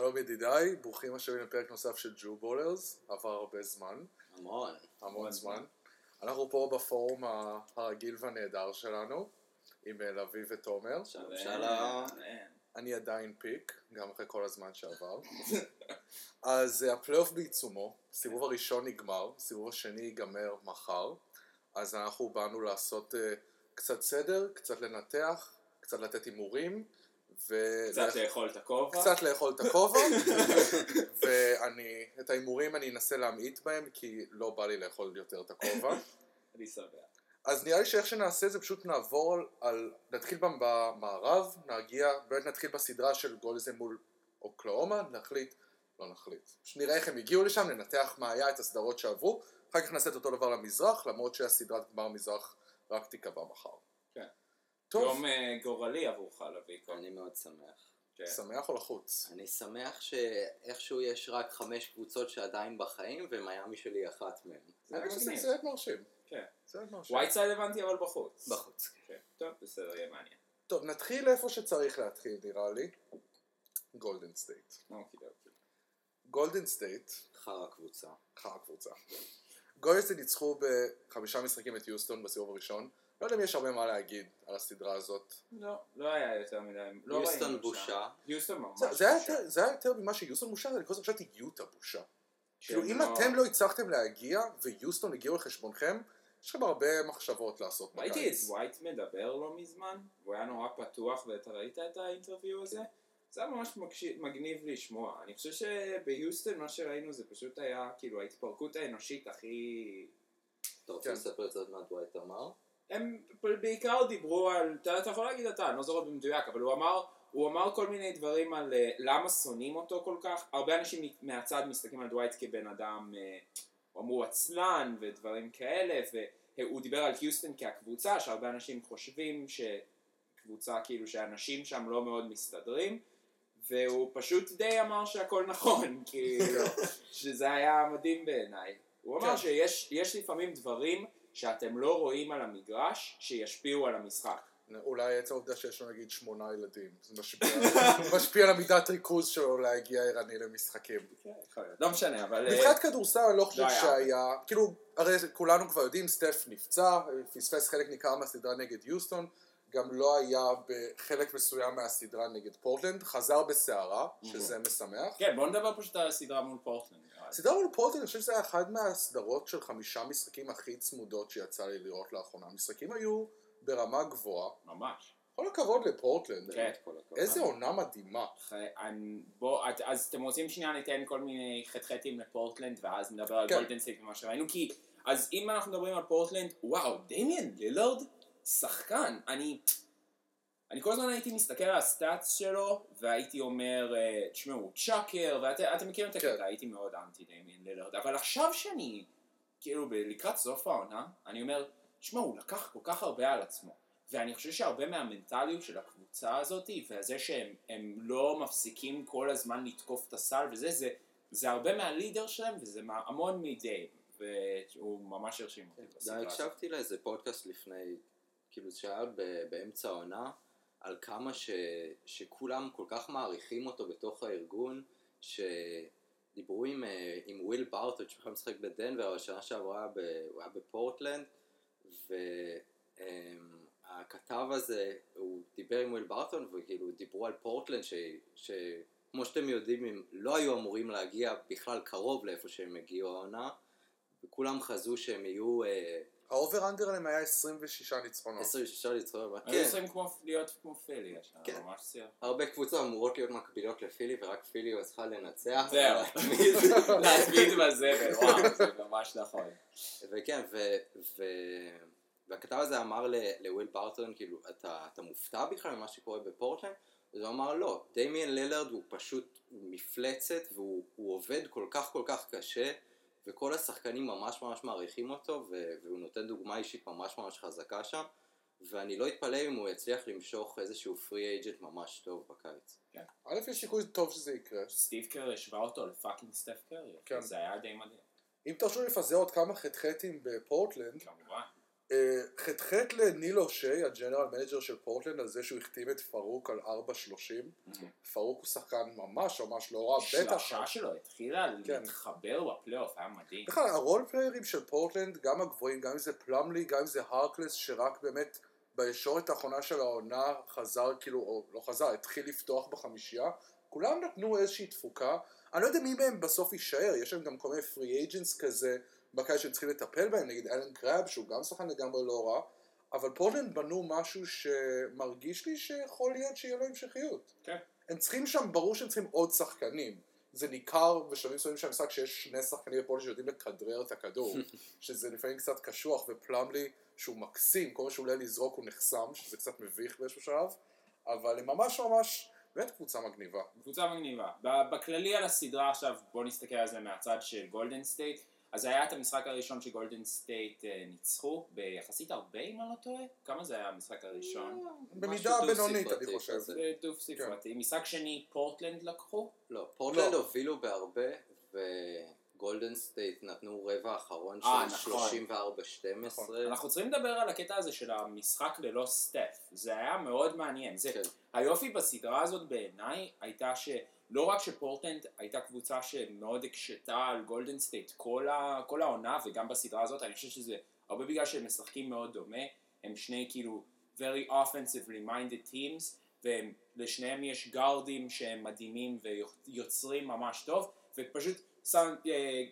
שלום ידידיי, ברוכים השבים לפרק נוסף של Jew Ballers, עבר הרבה זמן, המון. המון זמן. אנחנו פה בפורום הרגיל והנהדר שלנו, עם אה, לביא ותומר. שלום שלום. אני עדיין פיק, גם אחרי כל הזמן שעבר. אז אה, הפלייאוף בעיצומו, הסיבוב הראשון נגמר, הסיבוב השני ייגמר מחר, אז אנחנו באנו לעשות אה, קצת סדר, קצת לנתח, קצת לתת הימורים, ו... קצת לאכול את הכובע. קצת לאכול את הכובע, ואני, את ההימורים אני אנסה להמעיט בהם, כי לא בא לי לאכול יותר את הכובע. אני שמח. אז נראה לי שאיך שנעשה זה פשוט נעבור על, על נתחיל במ- במערב, נגיע, באמת נתחיל בסדרה של גולדזן מול אוקלאומה, נחליט, לא נחליט, נראה איך הם הגיעו לשם, ננתח מה היה, את הסדרות שעברו, אחר כך נעשה את אותו דבר למזרח, למרות שהסדרת גמר מזרח רק תיקבע מחר. טוב, יום אה, גורלי עבורך לביא כל אני מאוד שמח. כן. שמח או לחוץ? אני שמח שאיכשהו יש רק חמש קבוצות שעדיין בחיים, ומיאמי שלי היא אחת מהן. זה. סרט מרשים. כן. סרט מרשים. ווייטסייד הבנתי אבל בחוץ. בחוץ. כן. טוב, בסדר, יהיה מעניין. טוב, נתחיל איפה שצריך להתחיל נראה לי. גולדן סטייט. גולדן סטייט, חרא קבוצה. חרא קבוצה. גולדן סטייט ניצחו בחמישה משחקים את יוסטון בסיבוב הראשון. לא יודע אם יש הרבה מה להגיד על הסדרה הזאת. לא, לא היה יותר מדי. לא יוסטון. בושה. יוסטון ממש זה, זה, היה בושה. יותר, זה היה יותר ממה שיוסטון בושה, אני כל הזמן חשבתי יוטה בושה. כאילו שהם אם אתם לא הצלחתם להגיע ויוסטון הגיעו על חשבונכם, יש לכם הרבה מחשבות לעשות ראיתי את בקיץ. דווייט מדבר לא מזמן, והוא היה נורא פתוח, ואתה ראית את ה interview הזה? זה היה ממש מגניב לשמוע. אני חושב שביוסטון מה שראינו זה פשוט היה כאילו ההתפרקות האנושית הכי... אתה רוצה כן. לספר קצת מה דווייט אמר? הם בעיקר דיברו על, אתה, אתה יכול להגיד אתה, אני לא זוכר במדויק, אבל הוא אמר, הוא אמר כל מיני דברים על אה, למה שונאים אותו כל כך, הרבה אנשים מהצד מסתכלים על דווייט כבן אדם, אה, אמרו עצלן ודברים כאלה, והוא דיבר על היוסטון כהקבוצה, שהרבה אנשים חושבים שקבוצה כאילו שאנשים שם לא מאוד מסתדרים, והוא פשוט די אמר שהכל נכון, כאילו, שזה היה מדהים בעיניי. הוא אמר כן. שיש יש לפעמים דברים שאתם לא רואים על המגרש שישפיעו על המשחק. אולי עצם העובדה שיש לו נגיד שמונה ילדים, זה משפיע, משפיע על המידת ריכוז שלו להגיע ערני למשחקים. לא משנה, אבל... אה, מבחינת כדורסל אני לא חושב לא היה שהיה, כאילו, הרי כולנו כבר יודעים, סטף נפצע, פספס חלק ניכר מהסדרה נגד יוסטון, גם לא היה בחלק מסוים מהסדרה נגד פורטלנד, חזר בסערה, שזה משמח. כן, בוא נדבר פשוט על הסדרה מול פורטלנד. הסדרה מול פורטלנד, אני חושב שזה היה אחד מהסדרות של חמישה משחקים הכי צמודות שיצא לי לראות לאחרונה. המשחקים היו ברמה גבוהה, ממש. כל הכבוד לפורטלנד, כן. כל הכבוד. איזה עונה מדהימה. בוא, אז אתם רוצים שנייה ניתן כל מיני חטחטים לפורטלנד ואז נדבר על כן. גולדן סטייט ומה שראינו כי אז אם אנחנו מדברים על פורטלנד וואו דמיאן לילארד שחקן אני אני כל הזמן הייתי מסתכל על הסטאצ שלו והייתי אומר אה, תשמעו צ'אקר ואתם מכירים את כן. הקטע הייתי מאוד אנטי דמיאן לילארד אבל עכשיו שאני כאילו לקראת סוף העונה אני אומר תשמעו הוא לקח כל כך הרבה על עצמו ואני חושב שהרבה מהמנטליות של הקבוצה הזאת וזה שהם הם לא מפסיקים כל הזמן לתקוף את הסל וזה זה, זה הרבה מה leader שלהם וזה המון מדיים והוא ממש הרשים אותי הזאת. הקשבתי לאיזה פודקאסט לפני, כאילו שהיה ב- באמצע העונה, על כמה ש, שכולם כל כך מעריכים אותו בתוך הארגון, שדיברו עם, אה, עם וויל בארטון שבכלל משחק בדנבר, אבל שנה שעברה ב- הוא היה בפורטלנד, והכתב הזה, הוא דיבר עם וויל בארטון, וכאילו דיברו על פורטלנד, ש, שכמו שאתם יודעים, הם לא היו אמורים להגיע בכלל קרוב לאיפה שהם הגיעו העונה, וכולם חזו שהם יהיו אה, ה over under עליהם היה 26 ניצחונות. 26 לצחוק, היו צריכים כמו- להיות כמו פילי, יש לנו כן. ממש שיח. הרבה קבוצות אמורות להיות מקבילות לפילי ורק פילי צריכה לנצח. זהו. להצמיד בזבל, וואו, זה ממש נכון. וכן, ו- ו- והכתב הזה אמר ל- לוויל בארטון, כאילו, אתה, אתה מופתע בכלל ממה שקורה בפורטלנד? אז הוא אמר לא, דמיאן לילארד הוא פשוט הוא מפלצת והוא הוא עובד כל כך כל כך קשה וכל השחקנים ממש ממש מעריכים אותו והוא נותן דוגמה אישית ממש ממש חזקה שם ואני לא אתפלא אם הוא יצליח למשוך איזשהו free agent ממש טוב בקיץ. א', יש סיכוי טוב שזה יקרה. סטיב קר השווה אותו ל fucking סטף קרי, כן. זה היה די מדהים, אם תרשו לפזר עוד כמה חטחטים בפורטלנד, כמובן. אה, ח"ח לניל אושי, ה general manager של פורטלנד, על זה שהוא החתים את פרוק על 4.30. פרוק הוא שחקן ממש ממש לא רע, בטח. השלושה שלו התחילה כן. להתחבר בפלייאוף, היה מדהים. בכלל, ה role player ים של פורטלנד, גם הגבוהים, גם אם זה פלאמלי, גם אם זה הרקלס, שרק באמת בישורת האחרונה של העונה חזר, כאילו, או לא חזר, התחיל לפתוח בחמישייה, כולם נתנו איזושהי תפוקה. אני לא יודע מי מהם בסוף יישאר, יש להם גם כל מיני פרי אייג'נס כזה, בקיץ שהם צריכים לטפל בהם, נגיד אלן קראב, שהוא גם שחקן לגמרי לא רע, אבל פורטלנד בנו משהו שמרגיש לי שיכול להיות שיהיה לו המשכיות. כן. הם צריכים שם, ברור שהם צריכים עוד שחקנים. זה ניכר בשלבים מסוימים של המשחק שיש שני שחקנים בפולין שיודעים לכדרר את הכדור, שזה לפעמים קצת קשוח, ופלאמלי, שהוא מקסים, כל מה שהוא עולה לזרוק הוא נחסם, שזה קצת מביך באיזשהו שלב, אבל הם ממש ממש, באמת קבוצה מגניבה. קבוצה מגניבה. בכללי על הסדרה עכשיו, בוא נסתכל על זה מהצד של גולדן סטייט. אז היה את המשחק הראשון שגולדן סטייט אה, ניצחו, ביחסית הרבה אם אני לא טועה. כמה זה היה המשחק הראשון? במידה משהו בינונית, אני חושב. זה דו ספרתי. משחק שני פורטלנד לקחו. לא, פורטלנד לא. הובילו בהרבה, וגולדן סטייט נתנו רבע אחרון אה, של נכון. 34-12. אנחנו צריכים לדבר על הקטע הזה של המשחק ללא סטף. זה היה מאוד מעניין. זה, כן. היופי בסדרה הזאת בעיניי הייתה שלא רק שפורטלנד הייתה קבוצה שמאוד הקשתה על גולדן סטייט כל, ה, כל העונה וגם בסדרה הזאת, אני חושב שזה הרבה בגלל שהם משחקים מאוד דומה, הם שני כאילו very offensively minded teams ולשניהם יש גארדים שהם מדהימים ויוצרים ממש טוב ופשוט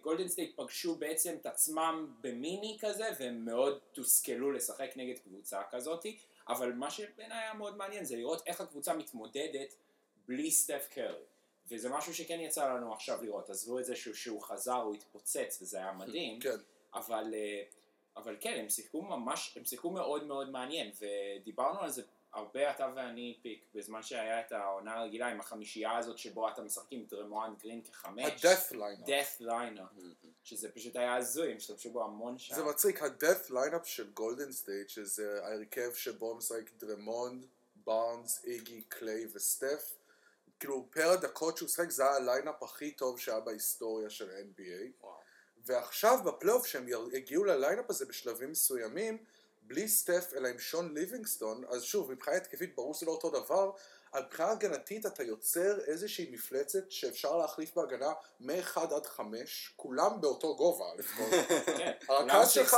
גולדן סטייט פגשו בעצם את עצמם במיני כזה והם מאוד תוסכלו לשחק נגד קבוצה כזאתי אבל מה שבעיניי היה מאוד מעניין זה לראות איך הקבוצה מתמודדת בלי סטף קרי וזה משהו שכן יצא לנו עכשיו לראות. עזבו את זה שהוא, שהוא חזר הוא התפוצץ וזה היה מדהים. כן. אבל, אה, אבל כן הם שיחקו ממש הם שיחקו מאוד מאוד מעניין. ודיברנו על זה הרבה אתה ואני פיק בזמן שהיה את העונה הרגילה עם החמישייה הזאת שבו אתה משחק עם דריימונד גרין כחמש. ה-death line. death lineup שזה פשוט היה הזוי הם השתמשו בו המון שם זה מצחיק, ה-death lineup של גולדן סטייט, שזה ההרכב שבו משחק דרמונד, בארנס, איגי, קליי וסטף, כאילו פר הדקות שהוא משחק זה היה ה-lineup הכי טוב שהיה בהיסטוריה של ה-NBA. וואו. ועכשיו בפלייאוף שהם הגיעו ל-lineup הזה בשלבים מסוימים, בלי סטף אלא עם שון ליבינגסטון, אז שוב, מבחינה התקפית ברור שזה לא אותו דבר, אבל מבחינה הגנתית אתה יוצר איזושהי מפלצת שאפשר להחליף בהגנה מ-1 עד 5, כולם באותו גובה לפחות. כן, הרכז שלך,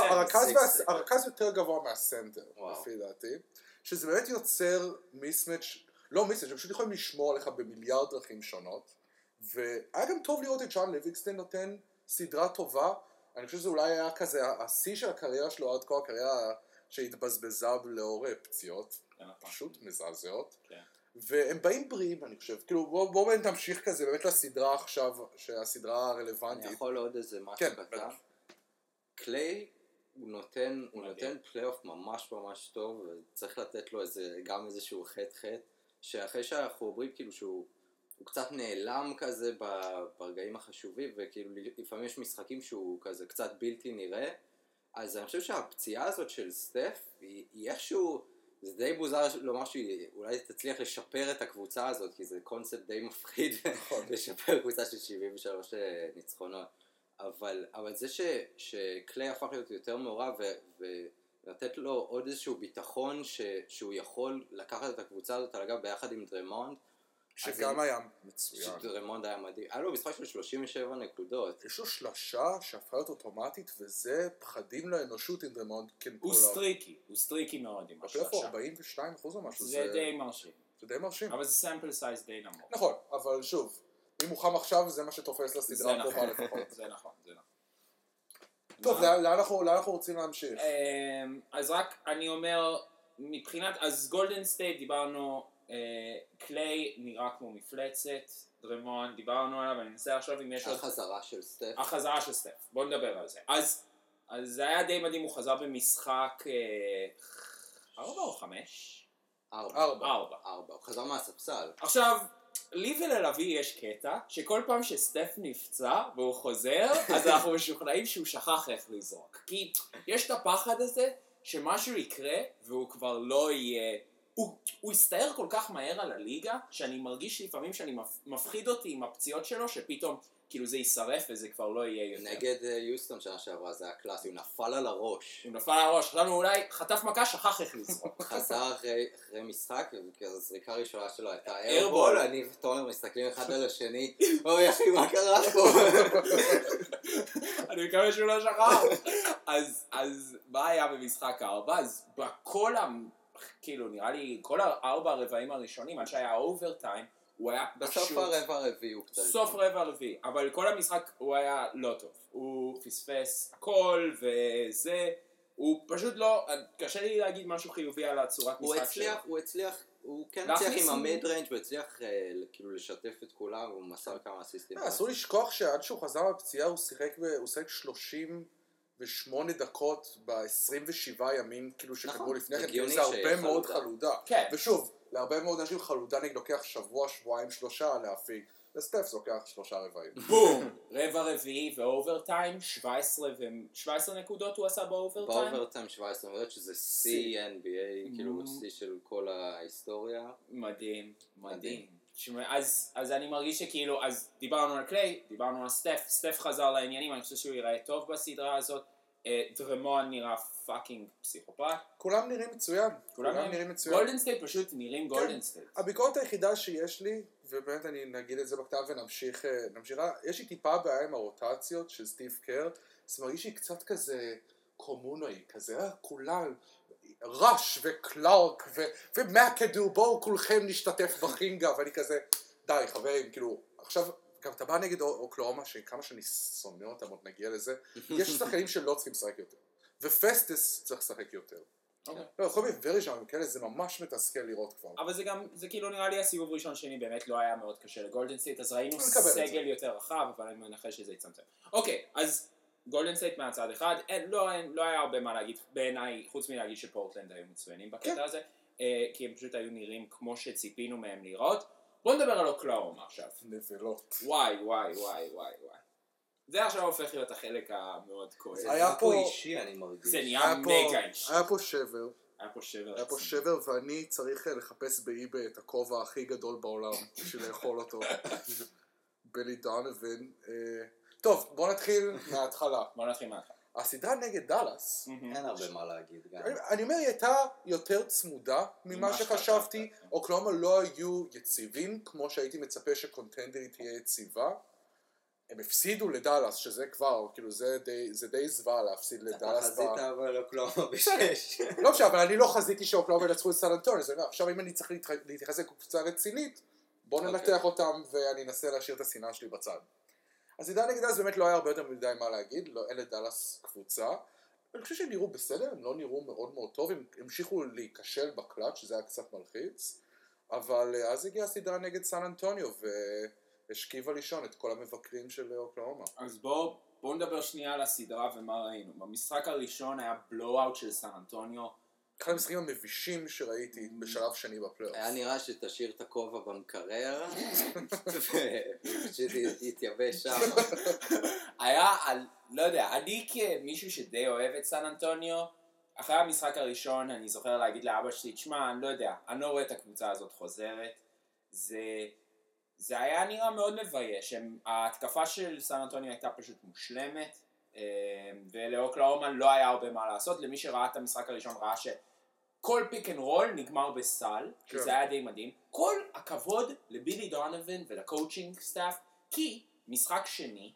הרכז, יותר גבוה מהסנטר, וואו. לפי דעתי, שזה באמת יוצר מיסמץ', לא מיסמץ', הם פשוט יכולים לשמור עליך במיליארד דרכים שונות, והיה גם טוב לראות את שון ליבינגסטון נותן סדרה טובה, אני חושב שזה אולי היה כזה השיא של הקריירה שלו עד כה, הקריירה שהתבזבזה לאור אה, פציעות, כן, נכון. פשוט מזעזעות. כן. והם באים בריאים אני חושב, כאילו בואו בוא באמת נמשיך כזה באמת לסדרה עכשיו, שהסדרה אני הרלוונטית. יכול עוד איזה משהו כן, קטן. בטח. קליי, הוא נותן, הוא. נותן פלייאוף ממש ממש טוב, וצריך לתת לו איזה, גם איזשהו חטא חטא, שאחרי שאנחנו אומרים כאילו שהוא הוא קצת נעלם כזה ברגעים החשובים, וכאילו לפעמים יש משחקים שהוא כזה קצת בלתי נראה, אז אני חושב שהפציעה הזאת של סטף, היא, היא איכשהו, זה די מוזר לומר שהיא אולי תצליח לשפר את הקבוצה הזאת, כי זה קונספט די מפחיד, נכון. לשפר קבוצה של 73 ניצחונות. אבל, אבל זה ש, שקליי הפך להיות יותר מעורב ו, ולתת לו עוד איזשהו ביטחון ש, שהוא יכול לקחת את הקבוצה הזאת על הגב ביחד עם דרמונד, שגם היה מצוין. שדרמונד היה מדהים. היה לו משחק של 37 נקודות. יש לו שלשה שהפכה להיות אוטומטית, וזה פחדים לאנושות עם דרמונד הוא קנפולה. סטריקי, הוא סטריקי מאוד עם בפלייאוף הוא השלושה. 42 אחוז או משהו, זה די מרשים. זה די מרשים. אבל זה sample size די נמוך. נכון, אבל שוב, אם הוא חם עכשיו זה מה שתופס זה לסדרה נכון, הקרובה לפחות. זה נכון, זה נכון. טוב? לאן אנחנו רוצים להמשיך? אמ, אז רק אני אומר, מבחינת, אז גולדן סטייט דיברנו, אה, קליי נראה כמו מפלצת, דרמון, דיברנו עליו, אני מנסה לחשוב אם יש עוד... החזרה של סטף. החזרה של סטף, בוא נדבר על זה. אז, אז זה היה די מדהים, הוא חזר במשחק אה, ארבע או חמש? ארבע. ארבע. ארבע. ארבע. הוא חזר מהספסל. עכשיו, לי וללוי יש קטע, שכל פעם שסטף נפצע והוא חוזר, אז אנחנו משוכנעים שהוא שכח איך לזרוק. כי יש את הפחד הזה שמשהו יקרה והוא כבר לא יהיה... הוא, הוא הסתער כל כך מהר על הליגה, שאני מרגיש לפעמים שאני מפ, מפחיד אותי עם הפציעות שלו, שפתאום כאילו זה יישרף וזה כבר לא יהיה יותר. נגד אה, יוסטון שנה שעברה זה היה קלאסי, הוא נפל על הראש. הוא נפל על הראש, חשבנו אולי חטף מכה, שכח איך לזרוק. חזר אחרי אחרי משחק, והזריקה הראשונה שלו הייתה. איירבול, אני ותומר מסתכלים אחד על השני, אוי אחי, מה קרה פה? אני מקווה שהוא לא שכח. אז, אז מה היה במשחק הארבע? אז בכל ה... כאילו, נראה לי, כל הארבע הרבעים הראשונים, עד שהיה אוברטיים, הוא היה פשוט... בסוף הרבע הרביעי הוא קצת... סוף רבע הרביעי, אבל כל המשחק הוא היה לא טוב. הוא פספס הכל וזה, הוא פשוט לא... קשה לי להגיד משהו חיובי על הצורת משחק הצליח, שלו. הוא הצליח הוא כן הצליח עם המד ריינג' הוא הצליח אה, כאילו לשתף את כולם, הוא מסר כמה אסיסטים. אה, אסור לשכוח שעד שהוא חזר לפציעה הוא שיחק 30 ושמונה דקות ב-27 ימים, כאילו שקדמו נכון, לפני כן, כאילו זה הרבה מאוד חלודה. כן. ושוב, להרבה מאוד אנשים חלודה נגד לוקח שבוע, שבועיים, שלושה להפיק. לסטפס לוקח שלושה רבעים. בום! רבע רביעי ו-overtime, 17, 17 נקודות הוא עשה ב-overtime? ב-overtime 17 נקודות, שזה שיא NBA, כאילו שיא של כל ההיסטוריה. מדהים, מדהים. אז, אז אני מרגיש שכאילו, אז דיברנו על קליי, דיברנו על סטף, סטף חזר לעניינים, אני חושב שהוא ייראה טוב בסדרה הזאת, אה, דרמון נראה fucking פסיכופת, כולם נראים מצוין. כולם כולם נראים מצוין. גולדן סטייט פשוט נראים גולדן סטייט. הביקורת היחידה שיש לי, ובאמת אני נגיד את זה בכתב ונמשיך, אה, נמשיך, יש לי טיפה בעיה עם הרוטציות של סטיב קר, זה מרגיש לי קצת כזה קומונאי, כזה, אה, כולם, ראש וקלארק ו- ומקדו, בואו כולכם נשתתף בחינגה, ואני כזה, די חברים, כאילו, עכשיו, גם אתה בא נגד אוקלאומה, שכמה שאני שונא אותם, עוד נגיע לזה, יש שחקנים שלא צריכים לשחק יותר, ופסטס צריך לשחק יותר. אוקיי. לא, יכול להיות וריז'אן כאלה, זה ממש מתסכל לראות כבר. אבל זה גם, זה כאילו נראה לי הסיבוב ראשון שני באמת לא היה מאוד קשה לגולדן סטייט, אז ראינו. סגל יותר רחב, אבל אני מנחש שזה יצמצם. אוקיי, אז גולדן סטייט מהצד אחד, אין, לא, אין, לא היה הרבה מה להגיד בעיניי, חוץ מלהגיד שפורטלנד היו מצוינים בקטע כן. הזה, אה, כי הם פשוט היו נראים כמו שציפינו מהם להיראות. בוא נדבר על אוקלהומה עכשיו. נבלות. וואי, וואי, וואי, וואי, וואי. זה עכשיו הופך להיות החלק המאוד כואב. זה היה פה- אישי, אני מרגיש. זה נהיה מגה אישי. היה פה שבר, היה פה שבר. היה פה רציני. שבר ואני צריך אה, לחפש באיביי את הכובע הכי גדול בעולם בשביל לאכול אותו. בלי דונובין. טוב, בוא נתחיל מההתחלה. בוא נתחיל מההתחלה. הסדרה נגד דאלאס, אין הרבה מה להגיד גם. אני- אומר, היא הייתה יותר צמודה ממה שחשבתי. שחשבת, כן. אוקלאומה לא היו יציבים, כמו שהייתי מצפה שקונטנדרית תהיה יציבה. הם הפסידו לדאלאס, שזה כבר, כאילו זה די, זה די זוועה להפסיד אתה לדאלאס. חזית ב- אבל אוקלאומה בשש. לא משנה, אבל אני לא חזיתי שאוקלאומה ינצחו את סן אומר, עכשיו אם אני צריך להתייחס לקבוצה רצינית, בוא אוקיי. ננתח אותם ואני אנסה להשאיר את השנאה שלי בצד. אז עידן נגד אז באמת לא היה הרבה יותר מדי מה להגיד, לא, אין לדאלאס קבוצה. אני חושב שהם נראו בסדר, הם לא נראו מאוד מאוד טוב, הם המשיכו להיכשל בקלאץ', שזה היה קצת מלחיץ, אבל אה, אז הגיעה הסדרה נגד סן אנטוניו והשכיבה לישון את כל המבקרים של אוקלאומה. אז בואו בואו נדבר שנייה על הסדרה ומה ראינו. במשחק הראשון היה בלואו-אוט של סן אנטוניו. אחד המשחקים המבישים שראיתי בשלב שני בפלייאוף. היה נראה שתשאיר את הכובע במקרר, ופשוט יתייבש שם. היה, לא יודע, אני כמישהו שדי אוהב את סן אנטוניו, אחרי המשחק הראשון אני זוכר להגיד לאבא שלי, תשמע, אני לא יודע, אני לא רואה את הקבוצה הזאת חוזרת. זה, זה היה נראה מאוד מבייש. ההתקפה של סן אנטוניו הייתה פשוט מושלמת, אה, ולאוקלהומה לא היה הרבה מה לעשות. למי שראה את המשחק הראשון ראה שכל pick and roll נגמר בסל, כן. שזה היה די מדהים. כל הכבוד לבילי דונובין ול-coaching staff, כי משחק שני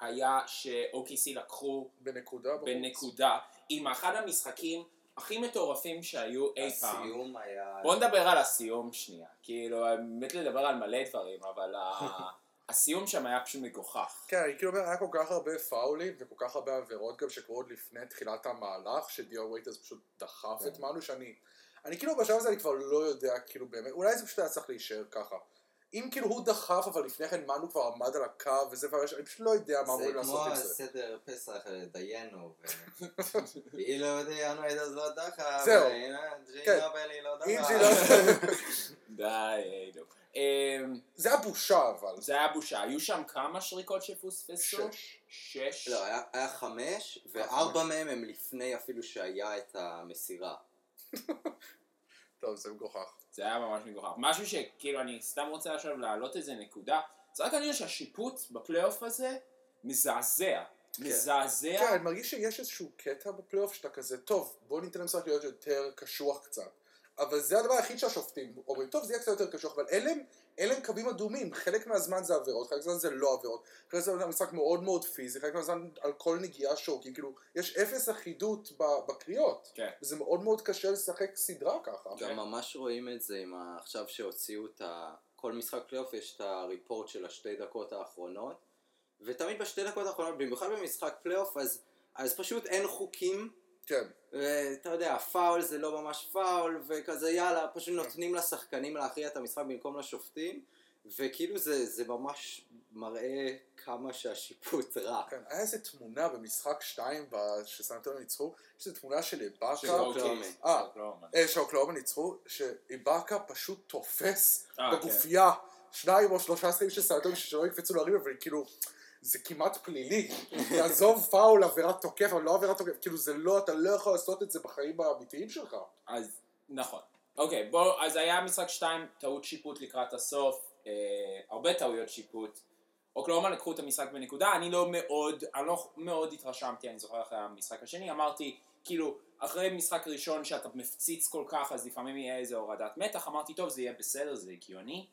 היה ש-OKC לקחו בנקודה. בנקודה עם אחד המשחקים הכי מטורפים שהיו אי פעם. הסיום היה... בוא נדבר על הסיום שנייה. כאילו, באמת לדבר על מלא דברים, אבל ה- הסיום שם היה פשוט מגוחך. כן, אני כאילו אומר, היה כל כך הרבה פאולים וכל כך הרבה עבירות גם שקרו עוד לפני תחילת המהלך, שדיו וייטרס פשוט דחף את מנו, שאני... אני כאילו בשלב הזה אני כבר לא יודע, כאילו באמת, אולי זה פשוט היה צריך להישאר ככה. אם כאילו הוא דחף, אבל לפני כן מנו כבר עמד על הקו וזה, ואני פשוט לא יודע מה אמורים זה לעשות כמו עם זה. סדר פסח דיינו. ואילו דיינו הייתה לא דחה, זהו. והנה כן. לא דחה. זה לא... די, נו. אמ, זה היה בושה אבל. זה היה בושה. היו שם כמה שריקות שפוספסו? שש. שש. לא, היה- היה חמש. וארבע מהם הם לפני אפילו שהיה את המסירה. טוב, זה מגוחך. זה היה ממש מגוחך. משהו שכאילו אני סתם רוצה עכשיו להעלות איזה נקודה. זה רק אני אומר שהשיפוט בפלייאוף הזה מזעזע. מזעזע. כן, אני מרגיש שיש איזשהו קטע בפלייאוף שאתה כזה, טוב, בוא ניתן למשחק להיות יותר קשוח קצת. אבל זה הדבר היחיד שהשופטים אומרים, טוב, זה יהיה קצת יותר קשוח, אבל אלה הם- אלה הם קווים אדומים, חלק מהזמן זה עבירות, חלק מהזמן זה לא עבירות, חלק מהזמן זה משחק מאוד מאוד פיזי, חלק מהזמן על כל נגיעה שורקים, כאילו, יש אפס אחידות ב- בקריאות, כן. וזה מאוד מאוד קשה לשחק סדרה ככה. גם ממש רואים את זה עם ה... עכשיו שהוציאו את ה... כל משחק פלייאוף יש את ה-report של השתי דקות האחרונות. ותמיד בשתי דקות האחרונות, במיוחד במשחק פלייאוף, אז, אז פשוט אין חוקים כן, ואתה יודע, פאול זה לא ממש פאול וכזה יאללה, פשוט נותנים לשחקנים להכריע את המשחק במקום לשופטים וכאילו זה, זה ממש מראה כמה שהשיפוט רע. כן, היה איזה תמונה במשחק 2 שסנטון ניצחו, יש איזו תמונה של איבאקה, אה, של אוקלאומה. אה, שאוקלאומה ניצחו, שאיבאקה פשוט תופס אה, בגופייה. שניים או שלושה שחקנים של סנטון שלא יקפצו להרים, אבל כאילו, זה כמעט פלילי. תעזוב פאול, עבירת תוקף, אבל לא עבירת תוקף, כאילו זה לא, אתה לא יכול לעשות את זה בחיים האמיתיים שלך. אז נכון. אוקיי, בוא, אז היה משחק 2, טעות שיפוט לקראת הסוף, אה, הרבה טעויות שיפוט. אוקלאומה לקחו את המשחק בנקודה, אני לא מאוד, אני לא מאוד התרשמתי, אני זוכר אחרי המשחק השני, אמרתי, כאילו, אחרי משחק ראשון שאתה מפציץ כל כך, אז לפעמים יהיה איזה הורדת מתח, אמרתי, טוב, זה יהיה בסדר, זה הגיוני.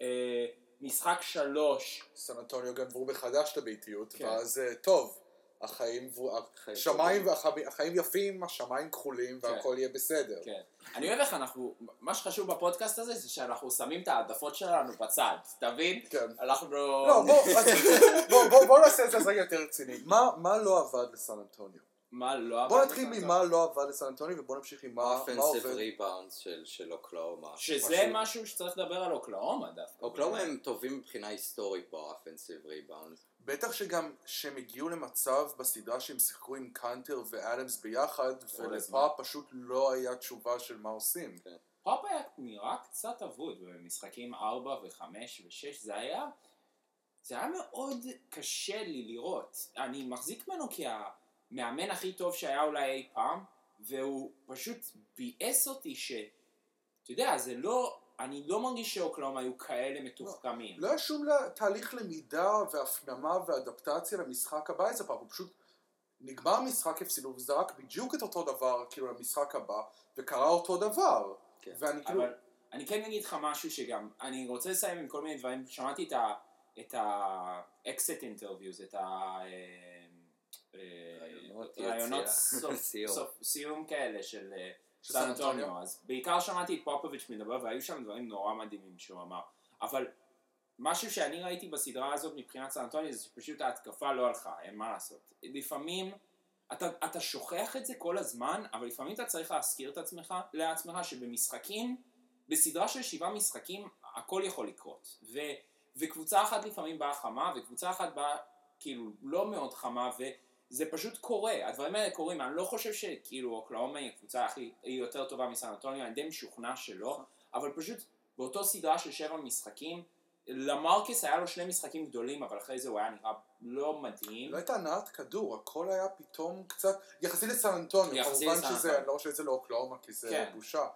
אה, משחק שלוש, סן אנטוניו גנבו מחדש את הביתיות, כן. ואז אה, טוב, החיים, והחיים- החיים יפים, השמיים כחולים, והכל יהיה בסדר. כן. אני אוהב איך אנחנו, מה שחשוב בפודקאסט הזה זה שאנחנו שמים את העדפות שלנו בצד, תבין? כן. אנחנו לא, בוא, בוא, בוא, בוא נעשה את זה רגע יותר רציני. מה, מה לא עבד לסן אנטוניו? מה לא בוא עבד נתחיל לך? ממה לא עבד לסן אנטוניו ובוא נמשיך עם מה, מה אופנסיב עובד. rebounds של, אוקלהומה. שזה משהו שצריך לדבר על אוקלהומה דווקא. אוקלהומה הם טובים מבחינה היסטורית באופנסיב ריבאונד. בטח שגם שהם הגיעו למצב בסדרה שהם שיחקו עם קאנטר ואדמס ביחד ולפופ פשוט לא היה תשובה של מה עושים. פופ היה נראה קצת אבוד במשחקים 4 ו-5 ו-6, זה היה... זה היה מאוד קשה לי לראות. אני מחזיק ממנו כהמאמן הכי טוב שהיה אולי אי פעם, והוא פשוט ביאס אותי ש... אתה יודע, זה לא... אני לא מרגיש שאוקלאומה היו כאלה מתוחכמים. לא היה שום לה- תהליך למידה והפנמה ואדפטציה למשחק הבא איזה פעם, הוא פשוט נגמר המשחק הפסידו וזרק בדיוק את אותו דבר כאילו למשחק הבא וקרה אותו דבר. כן. ואני כאילו, אבל אני כן אגיד לך משהו שגם, אני רוצה לסיים עם כל מיני דברים, שמעתי את ה... את ה-exit interviews, את ה... רעיונות סיום. כאלה של אה, סן אנטוניו. אנטוניו, אז בעיקר שמעתי את פופוביץ' מדבר והיו שם דברים נורא מדהימים שהוא אמר, אבל משהו שאני ראיתי בסדרה הזאת מבחינת סן אנטוניו זה שפשוט ההתקפה לא הלכה, אין מה לעשות. לפעמים אתה, אתה שוכח את זה כל הזמן, אבל לפעמים אתה צריך להזכיר את עצמך, לעצמך שבמשחקים, בסדרה של שבעה משחקים, הכל יכול לקרות. ו, וקבוצה אחת לפעמים באה חמה, וקבוצה אחת באה כאילו לא מאוד חמה, וזה פשוט קורה, הדברים האלה קורים, אני לא חושב שכאילו אוקלאומה היא הקבוצה הכי, היא יותר טובה מסן אנטוניו, אני די משוכנע שלא, אבל פשוט באותו סדרה של שבע משחקים, למרקס היה לו שני משחקים גדולים, אבל אחרי זה הוא היה נראה לא מדהים. לא הייתה הנעת כדור, הכל היה פתאום קצת, יחסית לסן אנטוניו, כמובן שזה. אני לא חושב שזה לא אוקלאומה כי זה כן. בושה.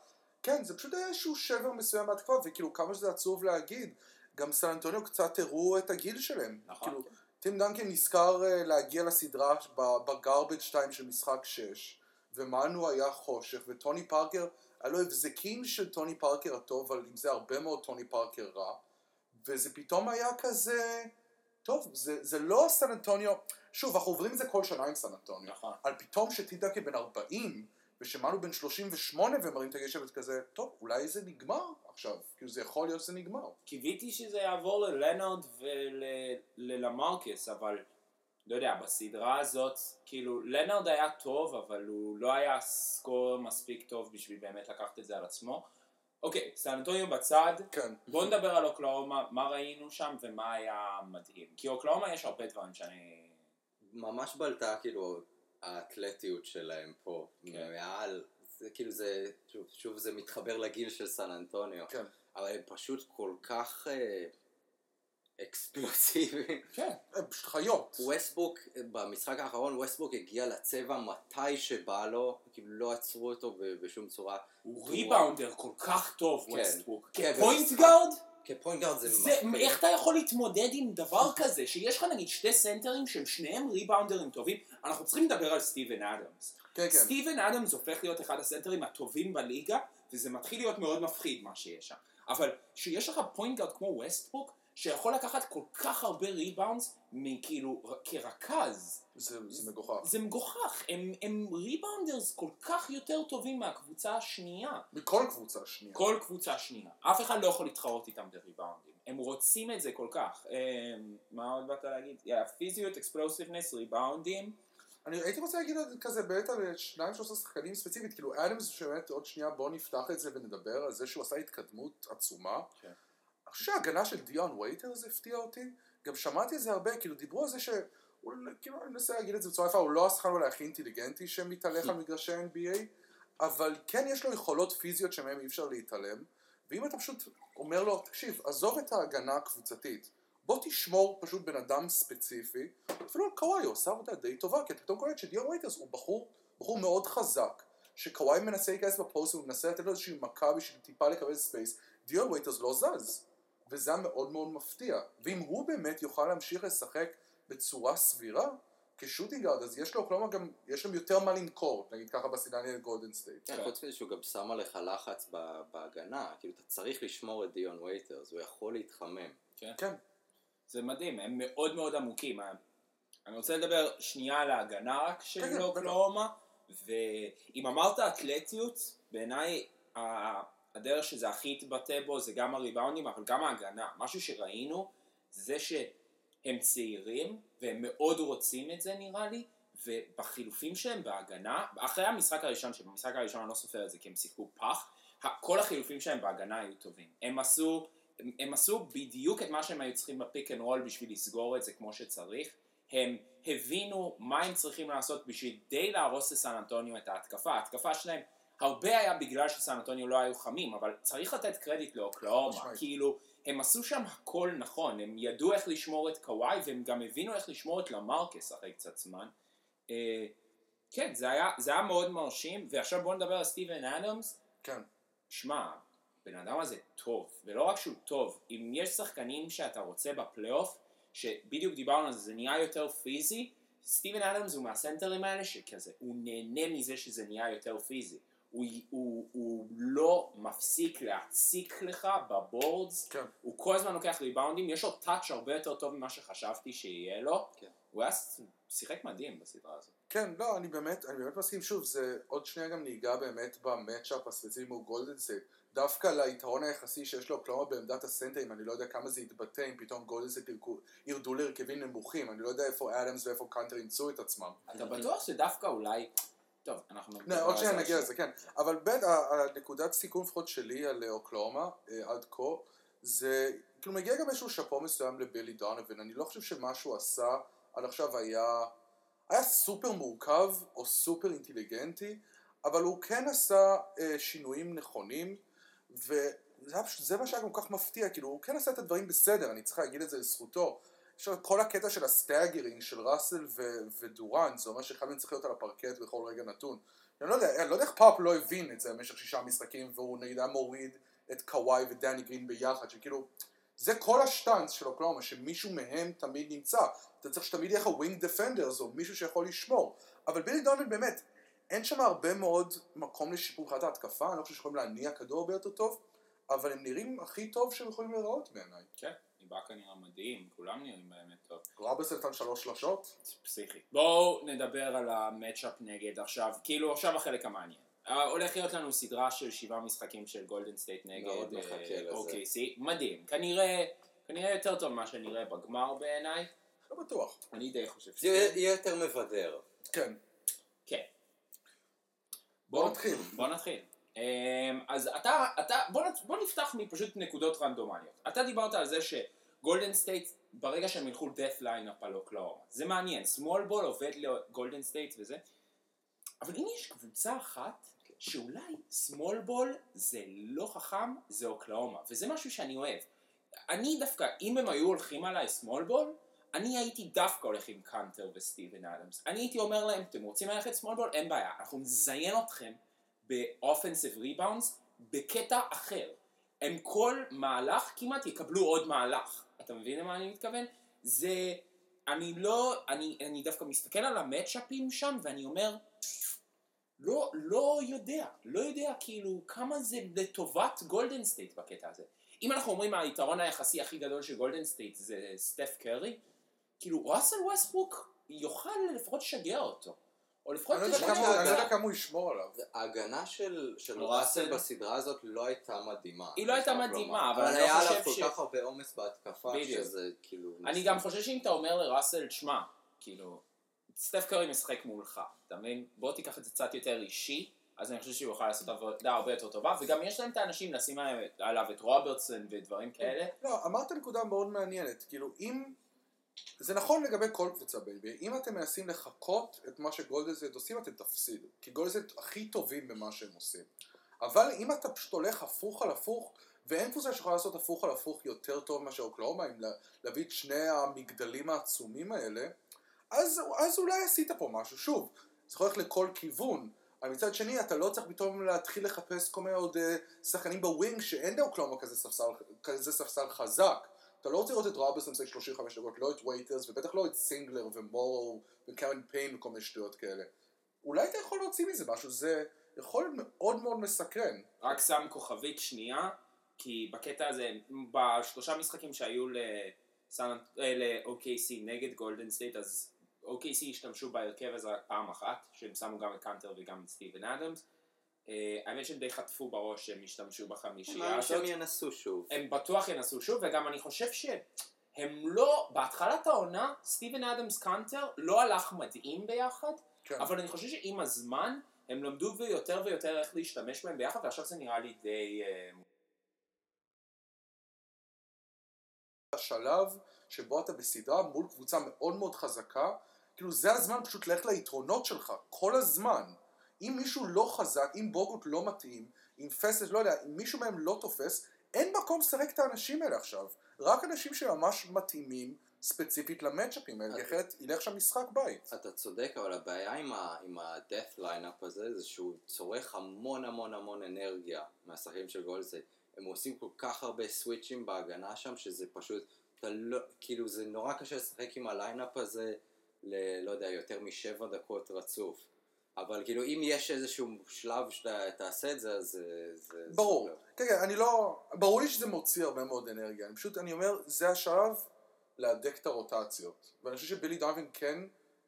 כן, זה פשוט היה איזשהו שבר מסוים בהתקפה, וכאילו כמה שזה עצוב להגיד, גם סן אנטוניו קצת הראו את הגיל שלהם. נכון. כאילו, טים דנקן נזכר אה, להגיע לסדרה ב-garbage 2 של משחק 6, ומנו היה חושך, וטוני פארקר, היה לו הבזקים של טוני פארקר הטוב, אבל עם זה הרבה מאוד טוני פארקר רע, וזה פתאום היה כזה, טוב, זה, זה לא סן אנטוניו, שוב, אנחנו עוברים את זה כל שנה עם סן אנטוניו, נכון. על פתאום שטים דנקן בן 40, ושמענו בן 38 ומרים את הגשם כזה, טוב, אולי זה נגמר עכשיו, כאילו זה יכול להיות שזה נגמר. קיוויתי שזה יעבור ללנארד וללמרקס, אבל לא יודע, בסדרה הזאת, כאילו, לנארד היה טוב, אבל הוא לא היה סקור מספיק טוב בשביל באמת לקחת את זה על עצמו. אוקיי, סן אנטוניו בצד, כן. בואו נדבר על אוקלאומה, מה ראינו שם ומה היה מדהים. כי אוקלאומה יש הרבה דברים שאני... ממש בלטה כאילו האתלטיות שלהם פה, כן. מעל, זה כאילו זה, שוב, שוב זה מתחבר לגיל של סן אנטוניו, כן. אבל הם פשוט כל כך אה, אקספלוסיביים. כן. הם פשוט חיות. ווסטבוק, במשחק האחרון ווסטבוק הגיע לצבע מתי שבא לו, כאילו לא עצרו אותו בשום צורה. הוא rebounder כל כך טוב, כן. ווסטבוק. כן, point guard? כ-point guard זה זה, מפחיד. איך אתה יכול להתמודד עם דבר כזה, שיש לך נגיד שתי סנטרים שהם שניהם ריבאונדרים טובים, אנחנו צריכים לדבר על סטיבן אדמס. כן, כן. סטיבן אדמס הופך להיות אחד הסנטרים הטובים בליגה, וזה מתחיל להיות מאוד מפחיד מה שיש שם. אבל כשיש לך point guard כמו ווסטברוק, שיכול לקחת כל כך הרבה rebounds, מכאילו, כרכז, זה זה מגוחך. זה מגוחך, הם, הם rebounders כל כך יותר טובים מהקבוצה השנייה. מכל קבוצה שנייה. כל קבוצה שנייה. אף אחד לא יכול להתחרות איתם בריבאונדים. הם רוצים את זה כל כך. אמ, מה עוד באת להגיד? פיזיות, explosiveness, ריבאונדים. אני הייתי רוצה להגיד כזה באמת על שניים שלושה שחקנים ספציפית, כאילו אדמס שבאמת עוד שנייה בוא נפתח את זה ונדבר על זה שהוא עשה התקדמות עצומה. כן. חושב שההגנה של דיון וייטרס הפתיעה אותי, גם שמעתי את זה הרבה, כאילו דיברו על זה ש... כאילו אני מנסה להגיד את זה בצורה יפה, הוא לא השחקן אולי הכי אינטליגנטי שמתהלך על מגרשי NBA, אבל כן יש לו יכולות פיזיות שמהן אי אפשר להתעלם, ואם אתה פשוט אומר לו, תקשיב, עזוב את ההגנה הקבוצתית, בוא תשמור פשוט בן אדם ספציפי, אפילו על קוואי הוא עושה עבודה די טובה, כי אתה פתאום קולט שדיון וייטרס הוא בחור, בחור מאוד חזק, שקוואי מנסה להיכנס בפוסט, הוא מנסה לתת לו איזושהי מכה בשביל טיפה לקבל space, דיון וייטרס לא זז, וזה היה מאוד מאוד מפתיע, ואם הוא באמת יוכל להמשיך לשחק בצורה סבירה, כ shooting guard, אז יש לו, כלומר גם, יש להם יותר מה למכור, נגיד ככה בסדרה נגד גולדן סטייט. כן, חוץ מזה שהוא גם שם עליך לחץ ב- בהגנה, כאילו אתה צריך לשמור את דיון וייטרס, הוא יכול להתחמם. כן, זה מדהים, הם מאוד מאוד עמוקים. אני רוצה לדבר שנייה על ההגנה רק כן, של בטח. אוקלאומה, ואם אמרת אתלטיות, בעיניי הדרך שזה הכי התבטא בו זה גם הריבאונדים, אבל גם ההגנה. משהו שראינו זה שהם צעירים, והם מאוד רוצים את זה נראה לי, ובחילופים שלהם בהגנה, אחרי המשחק הראשון, שבמשחק הראשון אני לא סופר את זה כי הם שיחקו פח, כל החילופים שלהם בהגנה היו טובים. הם עשו, הם, הם עשו בדיוק את מה שהם היו צריכים ב pick and roll בשביל לסגור את זה כמו שצריך. הם הבינו מה הם צריכים לעשות בשביל די להרוס לסן אנטוניו את ההתקפה. ההתקפה שלהם הרבה היה בגלל שסן אנטוניו לא היו חמים, אבל צריך לתת קרדיט לאוקלהומה. כאילו, הם עשו שם הכל נכון, הם ידעו איך לשמור את קוואי והם גם הבינו איך לשמור את למרקוס אחרי קצת זמן. אה, כן, זה היה, זה היה מאוד מרשים, ועכשיו בואו נדבר על סטיבן אדמס. כן. שמע, הבן אדם הזה טוב, ולא רק שהוא טוב, אם יש שחקנים שאתה רוצה בפלייאוף, שבדיוק דיברנו על זה, זה נהיה יותר פיזי, סטיבן אדמס הוא מהסנטרים האלה שכזה, הוא נהנה מזה שזה נהיה יותר פיזי. הוא, הוא, הוא לא מפסיק להציק לך ב boards, כן. הוא כל הזמן לוקח ריבאונדים, יש לו touch הרבה יותר טוב ממה שחשבתי שיהיה לו, כן. הוא היה שיחק מדהים בסדרה הזאת. כן, לא, אני באמת, אני באמת מסכים, שוב, זה עוד שנייה גם ניגע באמת ב matchup הספציפי מול גולדן סטייט. דווקא ליתרון היחסי שיש לו, כלומר בעמדת הסנטרים, אני לא יודע כמה זה יתבטא אם פתאום ירקו- ירדו להרכבים נמוכים, אני לא יודע איפה אדמס ואיפה קאנטר ימצאו את עצמם. אתה בטוח שדווקא אולי, טוב, אנחנו... לא, עוד שנייה נגיע לזה, כן. אבל ה- הנקודת סיכום לפחות שלי על אה, אוקלהומה אה, עד כה, זה, כאילו מגיע גם איזשהו שאפו מסוים לבילי דונובן, אני לא חושב שמה שהוא עשה עד עכשיו היה, היה סופר מורכב או סופר אינטליגנטי, אבל הוא כן עשה אה, שינויים נכונים, וזה זה מה שהיה כל כך מפתיע, כאילו הוא כן עשה את הדברים בסדר, אני צריך להגיד את זה לזכותו. לו כל הקטע של ה staggering של ראסל ו- ודוראנט, זה אומר שאחד מהם צריך להיות על הפרקט בכל רגע נתון. אני לא יודע, אני לא יודע איך פאפ לא הבין את זה במשך שישה משחקים, והוא נגיד היה מוריד את קוואי ודני גרין ביחד, שכאילו, זה כל השטאנץ של אוקלהומה, שמישהו מהם תמיד נמצא. אתה צריך שתמיד יהיה לך wing defenders, או מישהו שיכול לשמור. אבל בילי דונובן באמת, אין שם הרבה מאוד מקום לשיפור מבחינת ההתקפה, אני לא חושב שיכולים להניע כדור הרבה יותר טוב, אבל הם נראים הכי טוב שהם יכולים להיראות בעיניי. כן, איבאקה נראה מדהים, כולם נראים באמת טוב. רוברסון נתן שלוש שלשות, פסיכי. בואו נדבר על ה matchup נגד עכשיו, כאילו עכשיו החלק המעניין. אה, הולך להיות לנו סדרה של שבעה משחקים של גולדן סטייט נגד לזה. OKC, מדהים. כנראה, כנראה יותר טוב ממה שנראה בגמר בעיניי. לא בטוח. אני די חושב זה שכן. יהיה יותר מבדר. כן. כן. בוא נתחיל. בוא נתחיל. אמ, אז אתה, אתה, בוא, נת- בוא נפתח מפשוט נקודות רנדומליות. אתה דיברת על זה שגולדן סטייט, ברגע שהם ילכו death line-up על אוקלהומה. זה מעניין, small ball עובד לגולדן סטייט וזה. אבל אם יש קבוצה אחת שאולי small ball זה לא חכם, זה אוקלאומה. וזה משהו שאני אוהב. אני דווקא, אם הם היו הולכים עליי small ball, אני הייתי דווקא הולך עם קאנטר וסטיבן אדמס. אני הייתי אומר להם, אתם רוצים ללכת small ball? אין בעיה. אנחנו נזיין אתכם באופנסיב ריבאונדס בקטע אחר. הם כל מהלך כמעט יקבלו עוד מהלך. אתה מבין למה אני מתכוון? זה, אני לא, אני, אני דווקא מסתכל על המצ'אפים שם ואני אומר, לא, לא יודע, לא יודע כאילו כמה זה לטובת גולדן סטייט בקטע הזה. אם אנחנו אומרים היתרון היחסי הכי גדול של גולדן סטייט זה סטף קרי, כאילו ראסל ווסטברוק יוכל לפחות לשגע אותו. או לפחות אני לא יודע כמה- לא. יודע כמה הוא ישמור עליו. ההגנה של, של ראסל. בסדרה הזאת לא הייתה מדהימה. היא לא הייתה מדהימה. אבל אבל אני לא היה חושב עליו כל ש- כך הרבה עומס בהתקפה. שזה כאילו... אני גם חושב שאם אתה אומר לראסל, שמע, כאילו, סטף קרי משחק מולך, אתה מבין? בוא תיקח את זה קצת יותר אישי, אז אני חושב שהוא יוכל לעשות עבודה הרבה יותר טובה, וגם יש להם את האנשים לשים עליו- עליו את רוברסון ודברים כאלה. לא, אמרת נקודה מאוד מעניינת, כאילו אם... זה נכון לגבי כל קבוצה בייבי, אם אתם מנסים לחקות את מה שגולדזט עושים אתם תפסידו, כי גולדזט הכי טובים במה שהם עושים. אבל אם אתה פשוט הולך הפוך על הפוך, ואין קבוצה שיכולה לעשות הפוך על הפוך יותר טוב מאשר אוקלהומה, אם לה- להביא את שני המגדלים העצומים האלה, אז, אז אולי עשית פה משהו. שוב, זה ללכת לכל כיוון. אבל מצד שני, אתה לא צריך פתאום להתחיל לחפש כל מיני עוד אה, שחקנים ב wing שאין לאוקלהומה כזה ספסל, כזה ספסל חזק. אתה לא רוצה לראות את רוברסון משחק 35 דקות, לא את וייטרס, ובטח לא את סינגלר ומורו וקמרון פיין וכל מיני שטויות כאלה. אולי אתה יכול להוציא מזה משהו, זה יכול להיות מאוד מאוד מסקרן. רק שם כוכבית שנייה, כי בקטע הזה, בשלושה משחקים שהיו אה, ל-OKC נגד גולדן סטייט, אז OKC השתמשו בהרכב הזה רק פעם אחת, שהם שמו גם את קאנטר וגם את סטיבן אדמס. אה, האמת שהם די חטפו בראש שהם השתמשו בחמישייה הזאת. שהם ינסו שוב. הם בטוח ינסו שוב, וגם אני חושב שהם לא, בהתחלת העונה, סטיבן אדמס קאנטר לא הלך מדהים ביחד, כן. אבל אני חושב שעם הזמן, הם למדו יותר ויותר איך להשתמש בהם ביחד, ועכשיו זה נראה לי די... אה, השלב שבו אתה בסדרה מול קבוצה מאוד מאוד חזקה, כאילו זה הזמן פשוט ללכת ליתרונות שלך, כל הזמן. אם מישהו לא חזק, אם בוגוט לא מתאים, אם פסט, לא יודע, אם מישהו מהם לא תופס, אין מקום לשחק את האנשים האלה עכשיו. רק אנשים שממש מתאימים ספציפית ל matchup ים האלה, אחרת ילך שם משחק בית. אתה צודק, אבל הבעיה עם ה- עם ה-death line-up הזה, זה שהוא צורך המון המון המון אנרגיה מהשחקנים של גולדן סטייט. הם עושים כל כך הרבה switch ים בהגנה שם, שזה פשוט, אתה לא, כאילו זה נורא קשה לשחק עם ה lineup הזה, ל, לא יודע, יותר משבע דקות רצוף. אבל כאילו, אם יש איזשהו שלב שאתה תעשה את זה, אז זה... זה ברור. זה... כן, כן, אני לא... ברור לי שזה מוציא הרבה מאוד אנרגיה. אני פשוט, אני אומר, זה השלב להדק את הרוטציות. ואני חושב שבילי דרווין כן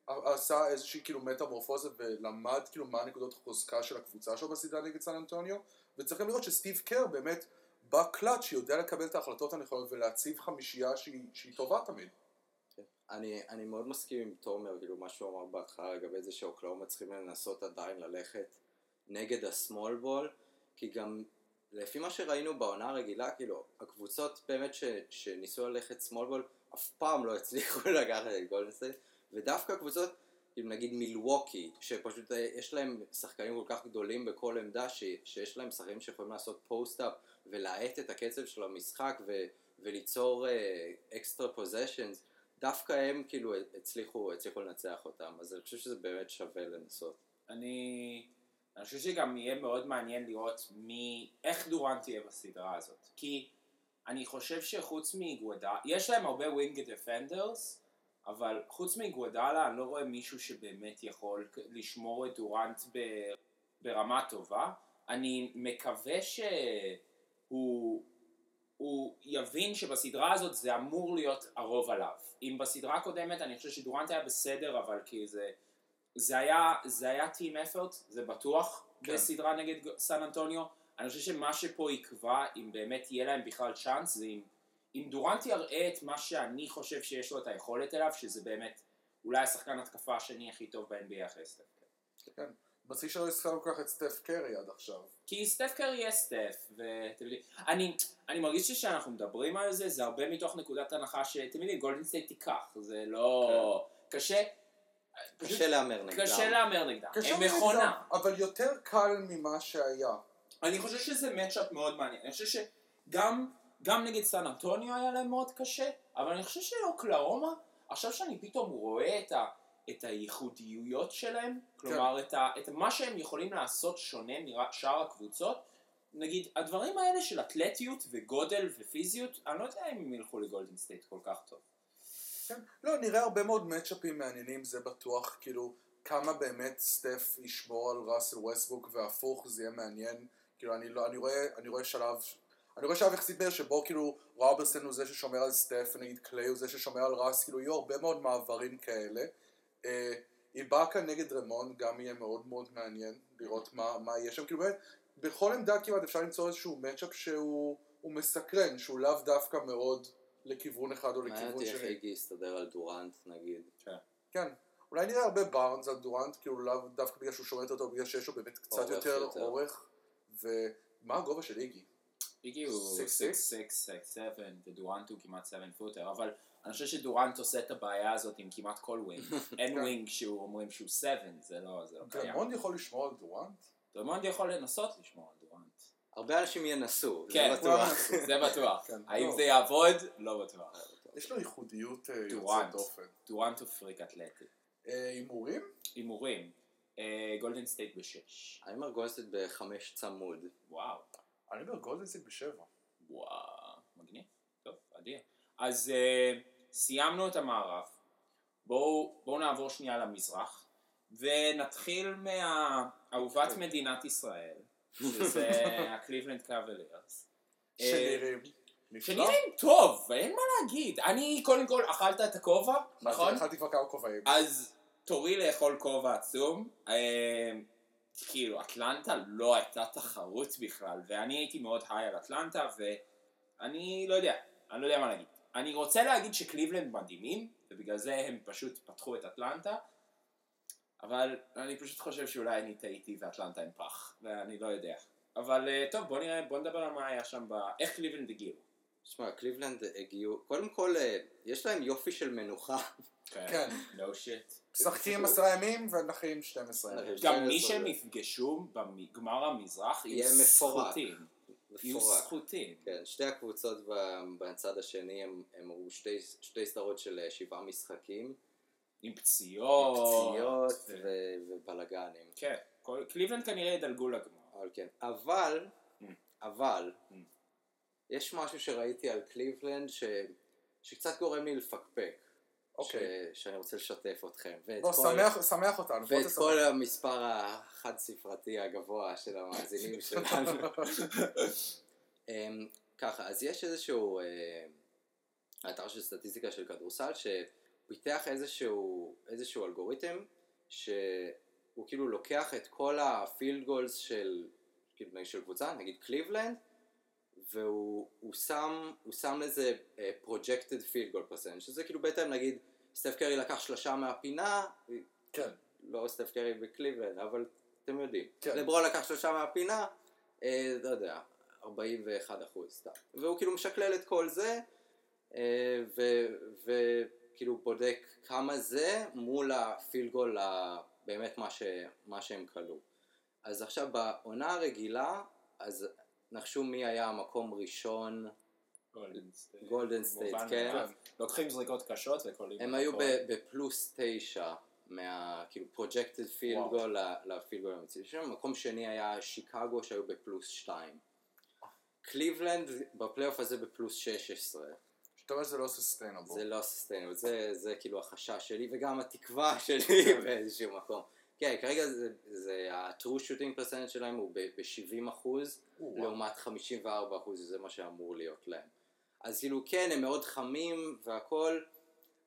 עשה איזושהי כאילו מטמורפוזה ולמד כאילו מה נקודות החוזקה של הקבוצה שלו בסדרה נגד סן אנטוניו. וצריך גם לראות שסטיב קר באמת בקלאץ' שיודע לקבל את ההחלטות הנכונות ולהציב חמישייה שהיא, שהיא טובה תמיד. אני, אני מאוד מסכים עם תומר, כאילו מה שהוא אמר בהתחלה לגבי זה שאוקלאומה צריכים לנסות עדיין ללכת נגד השמאל בול, כי גם לפי מה שראינו בעונה הרגילה, כאילו הקבוצות באמת ש, שניסו ללכת small ball אף פעם לא הצליחו לקחת את גולדן סטייט, ודווקא הקבוצות, כאילו נגיד מילווקי, שפשוט אה, יש להם שחקנים כל כך גדולים בכל עמדה, ש, שיש להם שחקנים שיכולים לעשות post-up ולהאט את הקצב של המשחק ו, וליצור extra uh, possessions, דווקא הם כאילו הצליחו, הצליחו לנצח אותם, אז אני חושב שזה באמת שווה לנסות. אני... אני חושב שגם יהיה מאוד מעניין לראות מי... איך דורנט יהיה בסדרה הזאת. כי אני חושב שחוץ מאיגודלה, יש להם הרבה wing defenders, אבל חוץ מגוודלה אני לא רואה מישהו שבאמת יכול לשמור את דורנט ב... ברמה טובה. אני מקווה שהוא הוא יבין שבסדרה הזאת זה אמור להיות הרוב עליו. אם בסדרה הקודמת אני חושב שדורנט היה בסדר, אבל כי זה... זה היה, זה היה team effort, זה בטוח, כן. בסדרה נגד סן אנטוניו. אני חושב שמה שפה יקבע, אם באמת יהיה להם בכלל צ'אנס, זה אם, אם דורנט יראה את מה שאני חושב שיש לו את היכולת אליו, שזה באמת אולי השחקן התקפה השני הכי טוב ב-NBA אחרי סטף. כן. בשיא שלא הזכרנו כל כך את סטף קרי עד עכשיו. כי סטף קרי יהיה סטף, ואתם יודעים, אני, אני מרגיש שכשאנחנו מדברים על זה, זה הרבה מתוך נקודת הנחה שאתם יודעים, גולדן סטייט תיקח, זה לא... קשה, קשה להמר נגדם. קשה להמר נגדם, הם נגדם, מכונה. אבל יותר קל ממה שהיה. אני חושב שזה matchup מאוד מעניין. אני חושב שגם גם נגד סן אנטוניו היה להם מאוד קשה, אבל אני חושב שאוקלהומה, עכשיו שאני פתאום רואה את, ה, את הייחודיות שלהם, כלומר את, ה, את מה שהם יכולים לעשות שונה משאר הקבוצות, נגיד, הדברים האלה של אתלטיות וגודל ופיזיות, אני לא יודע אם הם ילכו לגולדן סטייט כל כך טוב. כן. לא, נראה הרבה מאוד matchup ים מעניינים, זה בטוח, כאילו, כמה באמת סטף ישמור על ראסל ווסטבוק והפוך, זה יהיה מעניין. כאילו, אני, לא, אני, רואה, אני רואה שלב, אני רואה שלב יחסית מהר שבו כאילו רוברסון הוא זה ששומר על סטף, ונגיד קליי הוא זה ששומר על ראס, כאילו יהיו הרבה מאוד מעברים כאלה. אה, איבאקה נגד רמון גם יהיה מאוד מאוד מעניין לראות מה, מה יהיה שם, כאילו באמת, בכל עמדה כמעט אפשר למצוא איזשהו מצ'אפ שהוא הוא מסקרן, שהוא לאו דווקא מאוד לכיוון אחד או מעניין לכיוון אותי איך שני. איגי יסתדר על דורנט נגיד. כן. אולי נראה הרבה בארנס על דורנט, כאילו לאו דווקא בגלל שהוא שומר אותו, בגלל שיש לו באמת קצת אורך יותר יותר. אורך. ומה הגובה של איגי? Six, 6-6, 6-7, ודורנט הוא כמעט 7 footer, אבל אני חושב שדורנט עושה את הבעיה הזאת עם כמעט כל wing. אין כן. wing שהוא אומרים שהוא 7, זה לא זה לא קיים. דרמונד יכול לשמור על דורנט? דרמונד יכול לנסות לשמור על דורנט. הרבה אנשים ינסו, כן, זה בטוח. זה בטוח. כן. האם לא. זה יעבוד? לא בטוח. יש לו ייחודיות אה, יוצאת. דופן. דורנט הוא פריק אתלטי. אה, הימורים? הימורים. גולדן סטייט בשש. אני אומר גולדן סטייט בחמש צמוד. וואו. אני אומר גולדן סטייט בשבע. וואו. מגניב. טוב, אדיר. אז אה, סיימנו את המערב. בואו בואו נעבור שנייה למזרח. ונתחיל מהאהובת מדינת ישראל, שזה הקליבלנד קאבליארס. אה, שנראים. שנראים טוב, אין מה להגיד. אני, קודם כל, אכלת את הכובע, נכון? אכלתי כבר כמה כובעים. אז תורי לאכול כובע עצום. כאילו, אטלנטה לא הייתה תחרות בכלל, ואני הייתי מאוד היי על אטלנטה, ואני לא יודע, אני לא יודע מה להגיד. אני רוצה להגיד שקליבלנד מדהימים, ובגלל זה הם פשוט פתחו את אטלנטה, אבל אני פשוט חושב שאולי אני טעיתי ואטלנטה הם פח, ואני לא יודע. אבל אה, טוב, בוא נראה, בוא נדבר על מה היה שם, ב... איך קליבלנד הגיעו. תשמע, קליבלנד הגיעו, קודם כל, אה, יש להם יופי של מנוחה. כן. no shit. משחקים עשרה ימים ונחים 12 ימים. גם מי 12. שהם יפגשו בגמר המזרח יהיו יהיה. זכותים. יהיו. זכותים. כן, שתי הקבוצות בצד השני הם הם ראו שתי, שתי סדרות של אה, שבעה משחקים, עם פציעות. פציעות ו- ו- ובלאגנים. כן. כל- קליבלנד כנראה ידלגו לגמר. אבל כן. אבל, Mm. אבל, Mm. יש משהו שראיתי על קליבלנד ש, שקצת גורם לי לפקפק. אוקיי. ש, שאני רוצה לשתף אתכם. ואת בוא, כל- שמח- שמח אותנו. ואת. כל המספר החד ספרתי הגבוה של המאזינים שלנו. אמ, ככה, אז יש איזשהו אה, אתר של סטטיסטיקה של כדורסל שפיתח איזשהו, איזשהו אלגוריתם שהוא כאילו לוקח את כל ה field goals של, כאילו, של קבוצה, נגיד קליבלנד, והוא הוא שם, הוא שם לזה projected field goal percent, שזה כאילו בהתאם נגיד סטף קרי לקח שלושה מהפינה, כן. לא סטף קרי בקליבלנד, אבל אתם יודעים. כן. לברון לקח שלושה מהפינה, אה, לא יודע, 41 אחוז סתם. והוא כאילו משקלל את כל זה, אה, ו- וכאילו בודק כמה זה מול ה field goal, ה- באמת מה, ש- מה שהם קלעו. אז עכשיו בעונה הרגילה, אז נחשו מי היה המקום ראשון, גולדן סטייט. כן. לוקחים זריקות קשות וקולעים. הם היו ב- בפלוס תשע מה, כאילו, projected field. goal ל field goal האמיתי שלהם. מקום שני היה שיקגו שהיו בפלוס שתיים. קליבלנד בפלייאוף הזה בפלוס 16. זאת אומרת שזה לא sustainable. זה לא sustainable, זה, זה כאילו החשש שלי וגם התקווה שלי באיזשהו מקום. כן, כרגע זה, זה ה-true shooting percentage שלהם הוא ב-70 אחוז, לעומת 54 אחוז, זה מה שאמור להיות להם. אז כאילו כן, הם מאוד חמים והכל,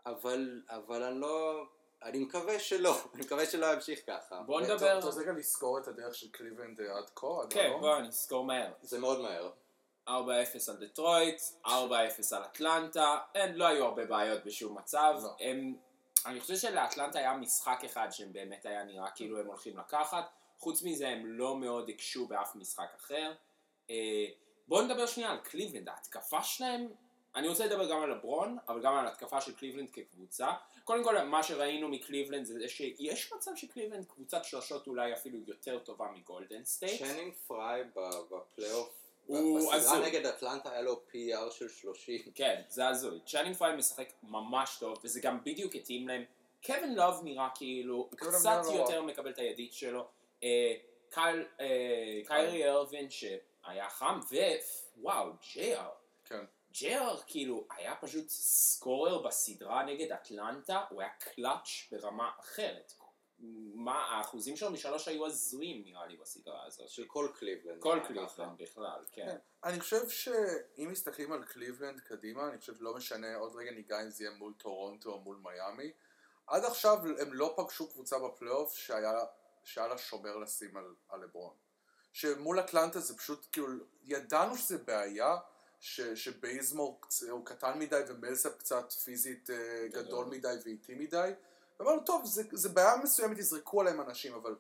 אבל, אבל אני לא, אני מקווה שלא, אני מקווה שלא ימשיך ככה. בוא נדבר. אתה רוצה רגע לסקור את הדרך של קליבלנד אה, עד כה? כן? בוא נסקור מהר. זה מאוד מהר. 4-0 על דטרויט, 4-0 על אטלנטה, אין, לא היו הרבה בעיות בשום מצב. לא. הם, אני חושב שלאטלנטה היה משחק אחד שהם באמת היה נראה כאילו הם הולכים לקחת. חוץ מזה הם לא מאוד הקשו באף משחק אחר. אה, בואו נדבר שנייה על קליבלנד, ההתקפה שלהם, אני רוצה לדבר גם על לברון, אבל גם על התקפה של קליבלנד כקבוצה. קודם כל, מה שראינו מקליבלנד זה שיש מצב שקליבלנד קבוצת שלושות אולי אפילו יותר טובה מגולדן סטייט. צ'אנינג פריי בפלייאוף, הוא בסדרה הזוי. נגד אטלנטה היה לו PER של 30. כן, זה הזוי. צ'אנינג פריי משחק ממש טוב, וזה גם בדיוק התאים להם. קווין לוב נראה כאילו, קצת יותר מקבל את הידית שלו. אה, קייל- אה, קיירי אירווינג, שאני היה חם, ווואו, ג'יי אר. כן. ג'יי אר כאילו היה פשוט scorer בסדרה נגד אטלנטה, הוא היה קלאץ' ברמה אחרת. מה, האחוזים שלו משלוש היו הזויים נראה לי בסדרה הזאת. של כל קליבלנד. כל היה ככה. קליבלנד בכלל, כן. אני חושב שאם מסתכלים על קליבלנד קדימה, אני חושב שלא משנה, עוד רגע ניגע אם זה יהיה מול טורונטו או מול מיאמי. עד עכשיו הם לא פגשו קבוצה בפלייאוף שהיה, שהיה לה שומר לשים על, על לברון. שמול אטלנטה זה פשוט, כאילו, ידענו שזה בעיה, ש, שבייזמור הוא קטן מדי ומלסאפ קצת פיזית אה, גדול. גדול מדי ואיטי מדי. ואמרנו, טוב, זה, זה בעיה מסוימת, יזרקו עליהם אנשים, אבל,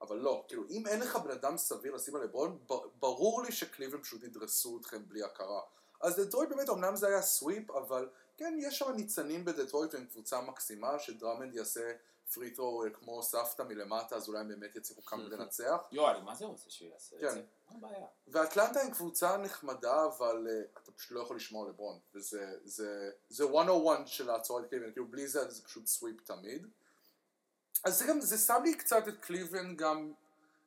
אבל לא. כאילו, אם אין לך בן אדם סביר לשים על לברון, ברור לי שקליבלנד פשוט ידרסו אתכם בלי הכרה. אז דטרויט באמת, אמנם זה היה סוויפ, אבל כן, יש שם ניצנים בדטרויט, והם קבוצה מקסימה, שדרמנד יעשה free throw כמו סבתא מלמטה, אז אולי הם באמת יצליחו כמה לנצח. אני מה זה רוצה שהוא יעשה את כן. זה? מה הבעיה? ואטלנטה הם קבוצה נחמדה, אבל uh, אתה פשוט לא יכול לשמור על לברון. וזה זה, זה 101 של לעצור את קליבלנד, כאילו בלי זה זה פשוט sweep תמיד. אז זה גם, זה שם לי קצת את קליבלנד גם,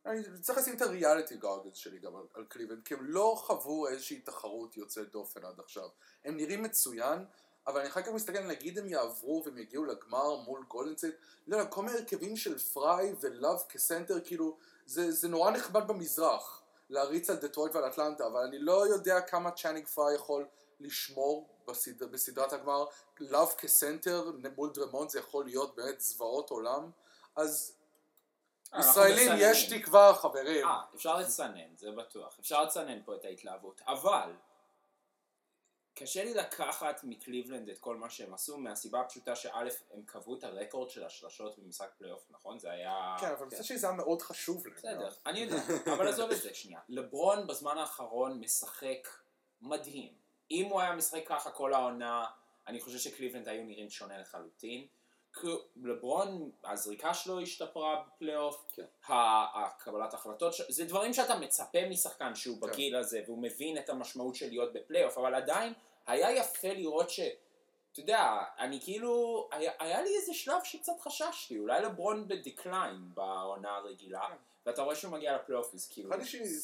אני צריך לשים את ה reality goggles שלי גם על, על קליבלנד, כי הם לא חוו איזושהי תחרות יוצאת דופן עד עכשיו. הם נראים מצוין, אבל אני אחר כך מסתכל, נגיד הם יעברו והם יגיעו לגמר מול גולדן סטייט, לא יודע, כל מיני הרכבים של פריי ולאב כסנטר, כאילו, זה, זה נורא נחמד במזרח. להריץ על דטרויט ועל אטלנטה, אבל אני לא יודע כמה צ'אנינג פריי יכול לשמור בסד... בסדרת הגמר. לאב כסנטר מול דרמונד זה יכול להיות באמת זוועות עולם. אז אנחנו ישראלים. יש תקווה חברים. אה, אפשר לצנן, זה בטוח. אפשר לצנן פה את ההתלהבות. אבל, קשה לי לקחת מקליבלנד את כל מה שהם עשו, מהסיבה הפשוטה שא', הם קבעו את ה record של השלשות במשחק פלייאוף, נכון? זה היה... כן, אבל מצד שלי זה היה מאוד חשוב להם. בסדר, אני יודע, אבל עזוב את זה שנייה. לברון בזמן האחרון משחק מדהים. אם הוא היה משחק ככה כל העונה, אני חושב שקליבלנד היו נראים שונה לחלוטין. כי לברון, הזריקה שלו השתפרה בפלייאוף, כן. הקבלת החלטות, ש- זה דברים שאתה מצפה משחקן שהוא כן. בגיל הזה, והוא מבין את המשמעות של להיות בפלייאוף, אבל עדיין היה יפה לראות ש... אתה יודע, אני כאילו, היה, היה לי איזה שלב שקצת חששתי, אולי לברון ב decline בעונה הרגילה, ואתה רואה שהוא מגיע לפלייאוף, אז כאילו...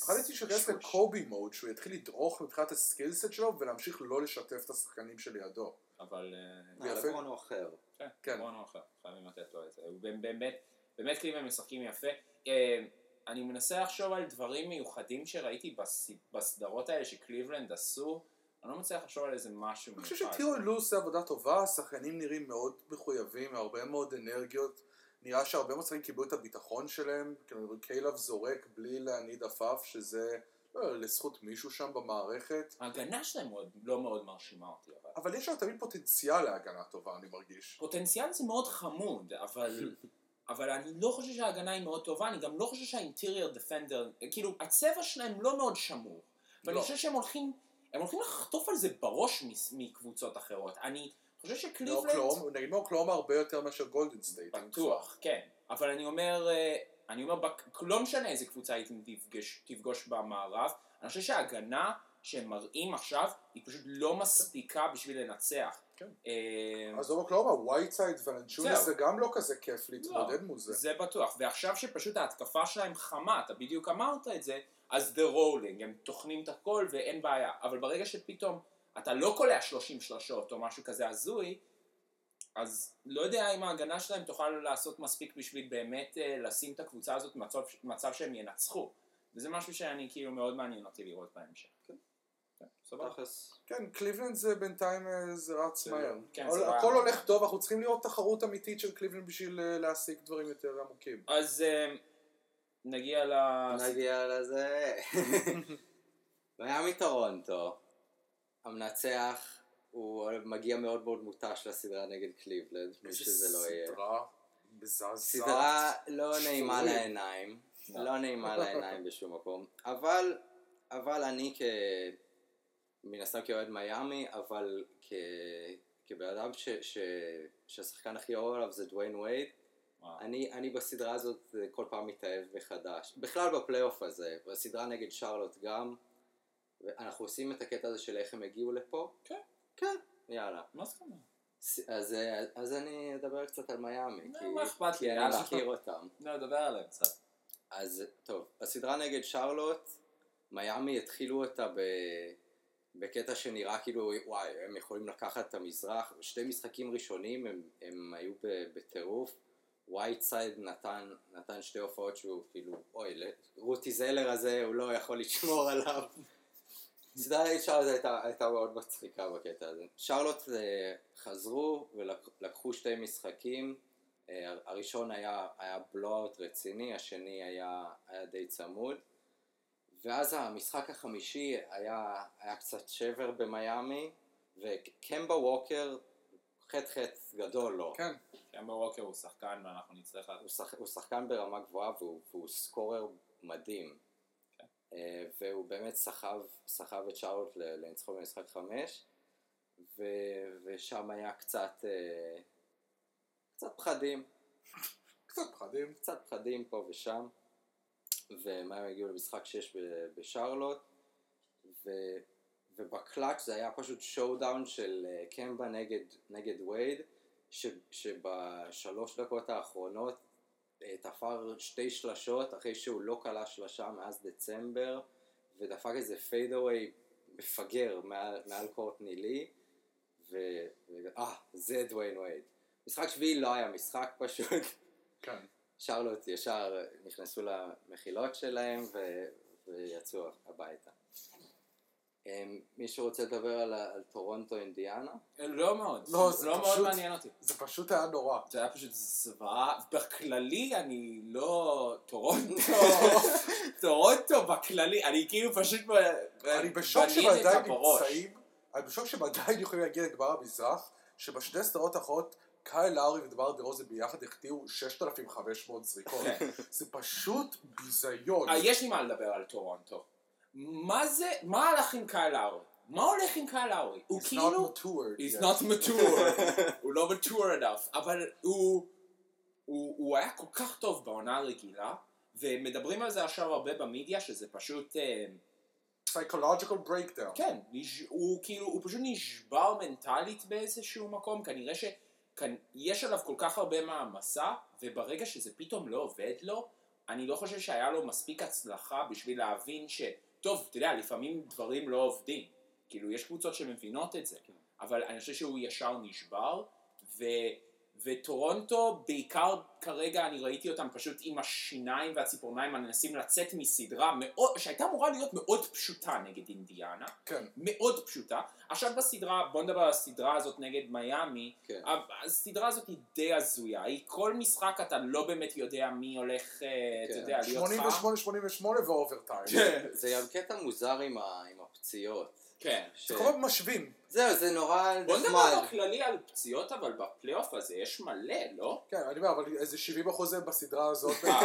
פחדתי שהוא ייכנס. לקובי mode, שהוא יתחיל לדרוך מבחינת ה skillset שלו ולהמשיך לא לשתף את השחקנים שלידו. אבל... אה, אה, יפה. לברון הוא אחר. כן, כן. ברון הוא אחר, חייבים לתת לו את זה. הוא באמת, באמת קליבלנד משחקים יפה. אה, אני מנסה לחשוב על דברים מיוחדים שראיתי בס- בסדרות האלה שקליבלנד עשו, אני לא מצליח לחשוב על איזה משהו אני. חושב שטירו לו עושה עבודה טובה, השחקנים נראים מאוד מחויבים, הרבה מאוד אנרגיות. נראה שהרבה מאוד שחקנים קיבלו את הביטחון שלהם, כאילו קיילב זורק בלי להניד עפעף, שזה לא לזכות מישהו שם במערכת. ההגנה שלהם מאוד, לא מאוד מרשימה אותי, אבל... אבל יש לו תמיד פוטנציאל להגנה טובה, אני מרגיש. פוטנציאל זה מאוד חמוד, אבל... אבל אני לא חושב שההגנה היא מאוד טובה, אני גם לא חושב שהאינטריור דפנדר, כאילו, הצבע שלהם לא מאוד שמור. ואני לא. חושב שהם הולכים, הם הולכים לחטוף על זה בראש מקבוצות אחרות. אני חושב שקליבלנד... נגיד מאוקלהומה הרבה יותר מאשר גולדן סטייט. בטוח, כן. אבל אני אומר, אה, אני אומר, לא משנה איזה קבוצה תפגש, תפגוש במערב, אני חושב שההגנה שהם מראים עכשיו, היא פשוט לא מספיקה בשביל לנצח. כן. אה, אז לא אוקלהומה, וייטסייד ולנצ'ונאס זהו. זה גם לא כזה כיף להתמודד מול זה. זה בטוח. ועכשיו שפשוט ההתקפה שלהם חמה, אתה בדיוק אמרת את זה, אז the rolling, הם טוחנים את הכל ואין בעיה. אבל ברגע שפתאום אתה לא קולע 30 שלשות או משהו כזה הזוי, אז לא יודע אם ההגנה שלהם תוכל לעשות מספיק בשביל באמת אה, לשים את הקבוצה הזאת במצב, מצב שהם ינצחו. וזה משהו שאני כאילו מאוד מעניין אותי לראות בהמשך. סבבה. כן, קליבלנד זה בינתיים אה, זה רץ מהר. כן, זה הכל היה- הולך טוב, אנחנו צריכים לראות תחרות אמיתית של קליבלנד בשביל אה, להשיג דברים יותר עמוקים. אז אה, נגיע ל... נגיע לזה. מיאמי טורונטו, המנצח הוא מגיע מאוד מאוד מותש לסדרה נגד קליבלנד, מי שזה לא יהיה. סדרה מזעזעת. סדרה לא נעימה. לעיניים, לא. לא נעימה לעיניים בשום מקום, אבל, אבל אני כ... מן הסתם כאוהד מיאמי, אבל כ... כבן אדם ש... ש... שהשחקן הכי אוהב עליו זה דוויין וייד, וואו. אני, אני בסדרה הזאת כל פעם מתאהב מחדש. בכלל בפלייאוף הזה, בסדרה נגד שרלוט גם, ואנחנו עושים את הקטע הזה של איך הם הגיעו לפה. כן. כן, יאללה. מה זאת אומרת? אז, אז אני אדבר קצת על מיאמי, לא, כי, מה אכפת לי, אני. מכיר אותם. לא, דבר עליהם קצת. אז טוב, בסדרה נגד שרלוט, מיאמי התחילו אותה ב... בקטע שנראה כאילו, וואי, הם יכולים לקחת את המזרח, שתי משחקים ראשונים הם, הם היו בטירוף, ווייט סייד נתן, נתן שתי הופעות שהוא כאילו, אוי, קודי זלר הזה, הוא לא יכול לשמור עליו. סדרת שרלוט הייתה, הייתה מאוד מצחיקה בקטע הזה. שרלוט אה, חזרו ולקחו שתי משחקים, אה, הראשון היה, היה blowout רציני, השני היה, היה די צמוד. ואז המשחק החמישי היה, היה קצת שבר במיאמי, וקמבה ווקר, חטא חטא גדול לו. כן. קמבה ווקר הוא שחקן ואנחנו נצטרך... הוא, שח, הוא שחקן ברמה גבוהה והוא, והוא סקורר מדהים. כן. אה, והוא באמת סחב, סחב את שרלוט לניצחון במשחק חמש, ו, ושם היה קצת, אה, קצת פחדים. קצת פחדים. קצת פחדים פה ושם. ומה הם הגיעו למשחק 6 בשרלוט, ו, ובקלאץ' זה היה פשוט showdown של אה, קמבה נגד, נגד וייד, ש, שבשלוש דקות האחרונות אה, תפר שתי שלשות אחרי שהוא לא קלע שלשה מאז דצמבר, ודפק איזה fadeaway מפגר מעל, מעל קורטני לי, ו... אה, זה דוויין וייד. משחק שביעי לא היה משחק פשוט. כן. שרלוט ישר נכנסו למחילות שלהם ו... ויצאו הביתה. אמ, מישהו רוצה לדבר על, על טורונטו אינדיאנה? לא מאוד, לא, זה לא פשוט, מאוד מעניין אותי. זה פשוט היה נורא. זה היה פשוט זוועה, בכללי אני לא... טורונטו, טורונטו בכללי, אני כאילו פשוט אני בשוק שהם עדיין נמצאים, אני בשוק שהם עדיין יכולים להגיע לגמר המזרח, שבשתי סדרות האחרות קאי לארי ודבר דה רוזן ביחד החטיאו 6,500 זריקות. כן. זה פשוט ביזיון. אה, יש לי מה לדבר על טורונטו. מה זה, מה הלך עם קאי לארי? מה הולך עם קאי לארי? הוא כאילו... He's not mature. הוא לא mature enough. אבל הוא... הוא הוא היה כל כך טוב בעונה הרגילה, ומדברים על זה עכשיו הרבה במדיה, שזה פשוט... אה, psychological breakdown. כן, הוא כאילו, הוא פשוט נשבר מנטלית באיזשהו מקום, כנראה שיש עליו כל כך הרבה מעמסה, וברגע שזה פתאום לא עובד לו, אני לא חושב שהיה לו מספיק הצלחה בשביל להבין ש... טוב, אתה יודע, לפעמים דברים לא עובדים. כאילו, יש קבוצות שמבינות את זה, אבל אני חושב שהוא ישר נשבר, ו... וטורונטו, בעיקר כרגע אני ראיתי אותם פשוט עם השיניים והציפורניים מנסים לצאת מסדרה מאוד, שהייתה אמורה להיות מאוד פשוטה נגד אינדיאנה, כן. מאוד פשוטה. עכשיו בסדרה, בוא נדבר על הסדרה הזאת נגד מיאמי, כן. הסדרה הזאת היא די הזויה, היא כל משחק אתה לא באמת יודע מי הולך, אה, אתה כן. יודע, להיות חם. 88-88 ואוברטיים. כן, זה גם קטע מוזר עם, ה... עם הפציעות. כן. ש... הזמן משווים. זהו, זה נורא בוא נדבר נחמד. בכללי על פציעות, אבל בפלייאוף הזה יש מלא, לא? כן, אני אומר, אבל איזה 70 אחוז הם בסדרה הזאת. אה,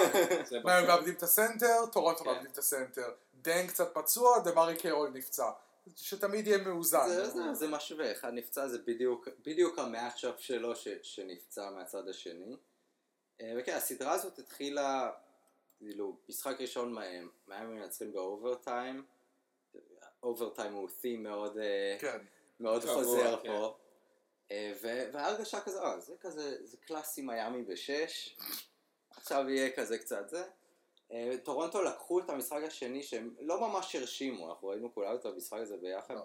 מה, הם. מאבדים את הסנטר, טורונטו כן. מאבדים את הסנטר. דן קצת פצוע, דמרי קרול נפצע. שתמיד יהיה מאוזן. זה, זה, זה משווה, אחד נפצע זה בדיוק, בדיוק המאצ'אפ שלו ש, שנפצע מהצד השני. אה, וכן, הסדרה הזאת התחילה, כאילו, משחק ראשון מהם, מהם מנצחים באוברטיים. אוברטיים הוא theme מאוד, אה, כן. מאוד חוזר כן. פה. אה, ו- וההרגשה כזה, אה, זה כזה, זה קלאסי מיאמי בשש, עכשיו יהיה כזה קצת זה. אה, טורונטו לקחו את המשחק השני שהם לא ממש הרשימו, אנחנו ראינו כולנו את המשחק הזה ביחד. לא.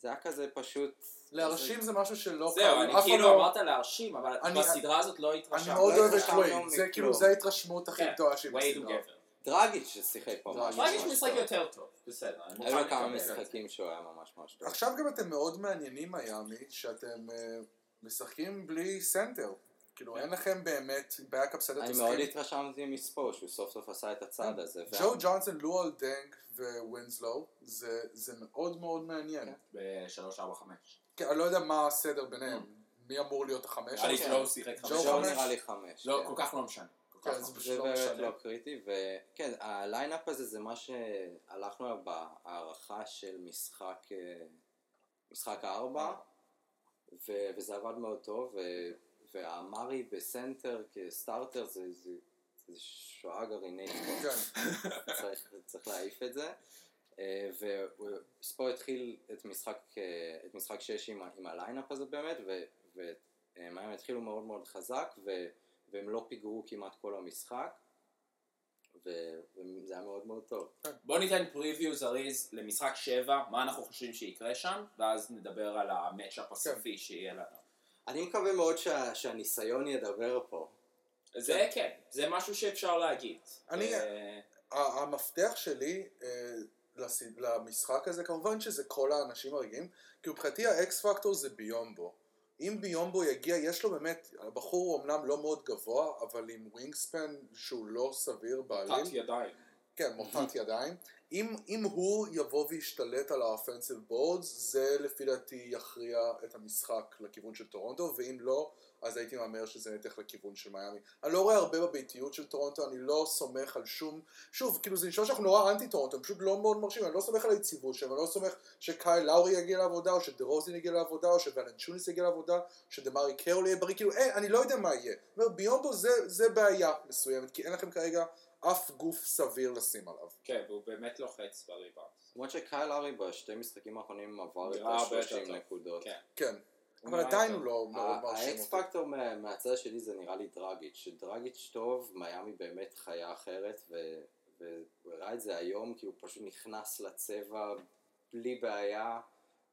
זה היה כזה פשוט... להרשים זה משהו שלא זהו, אני כאילו לא- אמרת להרשים, אבל אני- בסדרה הזאת לא אני התרשמת. מאוד לא אוהב את וייד. זה. כאילו, זה ההתרשמות הכי כן, גדולה שלי וייד הוא בסדרה. דרגיץ' ששיחק פה דרגיץ'. ממש ממש משחק טוב. יותר טוב, בסדר. היו כמה. משחקים שהוא היה ממש ממש טוב. עכשיו גם אתם מאוד מעניינים מיאמי, שאתם אה, משחקים בלי סנטר. כאילו אין לכם באמת backup סנטר אני מאוד התרשמתי מספו, שהוא סוף סוף עשה את הצעד הזה. ג'ו ג'ונסון, לואל דנג וינסלו, זה זה מאוד מאוד מעניין. כן. ב-3, 4, 5. כן, אני לא יודע מה הסדר ביניהם. מי אמור להיות החמש? נראה לי כן. ג'ו שיחק ג'ו חמש. ג'ו חמש? נראה לי חמש. לא, כן. כל כך לא משנה. כל כך כן, לא זה משנה. פשוט זה לא באמת משנה. לא קריטי, וכן, ה lineup הזה זה מה שהלכנו עליו בהארכה של משחק, אה, משחק הארבע, ו- וזה עבד מאוד טוב, ו- ואמארה בסנטר כ starter זה, זה, זה שואה גרעינית, כן. צריך, צריך להעיף את זה. אה, וספו התחיל את משחק, אה, את משחק 6 עם, עם ה lineup הזה באמת, והם התחילו מאוד מאוד חזק, ו, והם לא פיגרו כמעט כל המשחק. וזה היה מאוד מאוד טוב. בוא ניתן פריוויו זריז למשחק 7, מה אנחנו חושבים שיקרה שם, ואז נדבר על המצ'אפ הסופי שיהיה לנו. אני מקווה מאוד שה- שהניסיון ידבר פה. זה כן, זה משהו שאפשר להגיד. אני- אה, המפתח שלי אה, למשחק הזה, כמובן שזה כל האנשים הרגילים, כי מבחינתי האקס פקטור זה ביומבו. אם ביומבו יגיע, יש לו באמת, הבחור הוא אמנם לא מאוד גבוה, אבל עם ווינגספן שהוא לא סביר בעליל. ידיים. כן, מוטת ידיים. אם, אם הוא יבוא וישתלט על ה offensive boards, זה לפי דעתי יכריע את המשחק לכיוון של טורונטו, ואם לא, אז הייתי מהמר שזה נתך לכיוון של מיאמי. אני לא רואה הרבה בביתיות של טורונטו, אני לא סומך על שום... שוב, כאילו זה נשמע שאנחנו נורא אנטי טורונטו, הם פשוט לא מאוד מרשים, אני לא סומך על היציבות שלהם, אני לא סומך שקייל לאורי יגיע לעבודה, או שדרוזין יגיע לעבודה, או שוולנצ'וניס יגיע לעבודה, שדמארה קרול יהיה בריא, כאילו אין, אני לא יודע מה יהיה. זאת אומרת, ביומבו זה, זה בעיה מסוימת, כי אין לכם כרגע אף גוף סביר לשים עליו. כן, והוא באמת לוחץ בריבאונד. למרות שקייל לאורי בשתי משחקים האחרונים עבר את נראה הרבה יותר ה-30 טוב. נקודות. כן. כן. אבל עדיין. הוא לא מאוד מרשים ה X אותי. פקטור מה- מהצד שלי זה נראה לי דרגיץ', שדרגיץ' טוב, מיאמי באמת חיה אחרת, והוא הראה את זה היום, כי הוא פשוט נכנס לצבע בלי בעיה,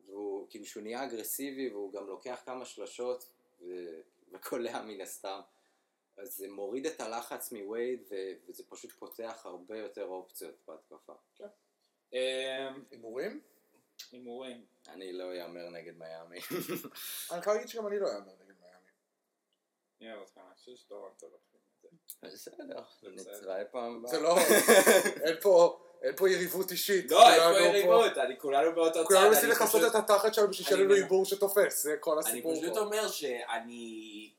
והוא כאילו שהוא נהיה אגרסיבי, והוא גם לוקח כמה שלשות, וקולע מן הסתם. אז זה מוריד את הלחץ מווייד, וזה פשוט פותח הרבה יותר אופציות בהתקפה. אה, הימורים? הימורים. אני לא אאמר נגד מיאמי. אני חייב להגיד שגם אני לא אאמר נגד מיאמי. נראה אותך, אני חושב את זה. בסדר. נתראה פעם הבאה. זה לא... אין פה... אין פה יריבות אישית. לא, אין כולנו פה יריבות, אני כולנו באותו צד. כולנו אני מנסים לכסות פשוט- את התחת שלנו בשביל אני שיהיה לנו עיבור שתופס, זה כל אני הסיפור פשוט פה. אומר שאני...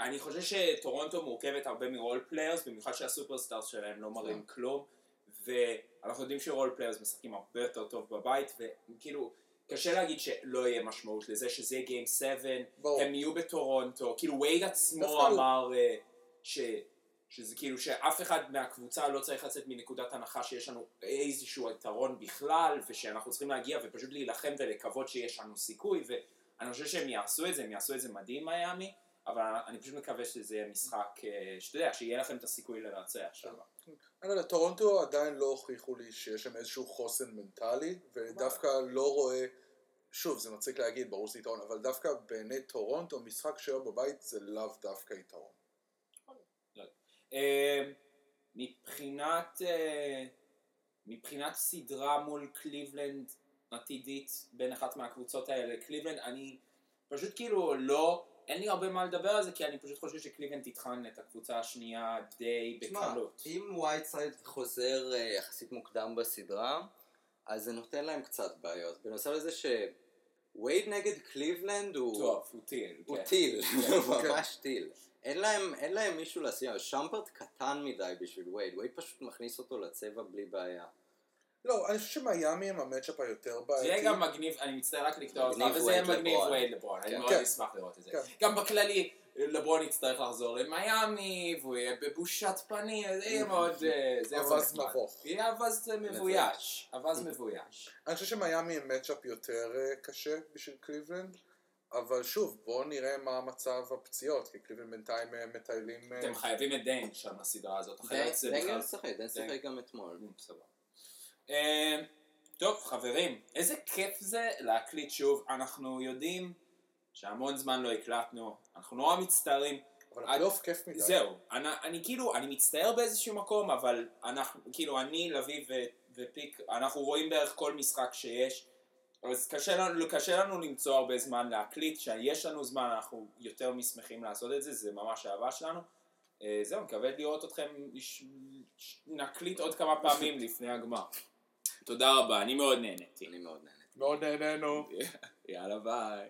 אני חושב שטורונטו מורכבת הרבה מ role players, במיוחד שה superstars שלהם לא מראים נכון. כלום, ואנחנו יודעים ש role players משחקים הרבה יותר טוב בבית, וכאילו, קשה להגיד שלא יהיה משמעות לזה שזה game 7, ברור. הם יהיו בטורונטו, כאילו וייד עצמו אמר אה, ש... שזה כאילו שאף אחד מהקבוצה לא צריך לצאת מנקודת הנחה שיש לנו איזשהו יתרון בכלל ושאנחנו צריכים להגיע ופשוט להילחם ולקוות שיש לנו סיכוי ואני חושב שהם יעשו את זה, הם יעשו את זה מדהים מיאמי אבל אני פשוט מקווה שזה יהיה משחק, אה, שאתה יודע, שיהיה לכם את הסיכוי לנצח שם. אני לא יודע, טורונטו עדיין לא הוכיחו לי שיש שם איזשהו חוסן מנטלי, ודווקא לא רואה, שוב, זה מצחיק להגיד, ברור שזה יתרון, אבל דווקא בעיני טורונטו, משחק שלו בבית זה לאו דווקא יתרון. אה, מבחינת, אה, מבחינת סדרה מול קליבלנד עתידית בין אחת מהקבוצות האלה, קליבלנד, אני פשוט כאילו לא, אין לי הרבה מה לדבר על זה, כי אני פשוט חושב שקליבלנד תטחן את הקבוצה השנייה די תשמע, בקלות. אם וייטסייד חוזר אה, יחסית מוקדם בסדרה, אז זה נותן להם קצת בעיות. בנוסף לזה שווייד נגד קליבלנד הוא... טוב, הוא טיל, הוא כן. טיל, הוא ממש טיל. אין להם, אין להם מישהו לשים, שאמפרט קטן מדי בשביל וייד, וייד פשוט מכניס אותו לצבע בלי בעיה. לא, אני חושב שמיאמי הם ה matchup היותר זה בעייתי. יהיה גם מגניב, אני מצטער רק לקטוע אותך, מגניב אבל זה יהיה מגניב. וייד לברון, אני כן. מאוד כן. אשמח לראות את זה. כן. גם בכללי, לברון יצטרך לחזור למיאמי, והוא יהיה בבושת פנים, זה יהיה מאוד, אה, זה אבז נחמד. מבוך. יהיה אבז מבויש, אבז מבויש. אני חושב שמיאמי הם מצ'אפ יותר אה, קשה בשביל קליבלנד, אבל שוב, בואו נראה מה מצב הפציעות, כי קליבלנד בינתיים אה, מטיילים... אה, אתם חייבים את דיין שם בסדרה הזאת, אחרת זה דיין. משחק, דיין. שיחק גם אתמול. סבבה. אה, טוב, חברים, איזה כיף זה להקליט שוב. אנחנו יודעים שהמון זמן לא הקלטנו, אנחנו נורא מצטערים. אבל הפלייאוף כיף מדי. זהו, אני, אני כאילו, אני מצטער באיזשהו מקום, אבל אנחנו, כאילו, אני, לביא ו, ופיק, אנחנו רואים בערך כל משחק שיש, אז קשה לנו, קשה לנו למצוא הרבה זמן להקליט, כשיש לנו זמן אנחנו יותר משמחים לעשות את זה, זה ממש אהבה שלנו. אה, זהו, מקווה לראות אתכם, נקליט עוד כמה פעמים לפני הגמר. תודה רבה, אני מאוד נהניתי. אני מאוד נהנה. מאוד נהנינו. יאללה ביי.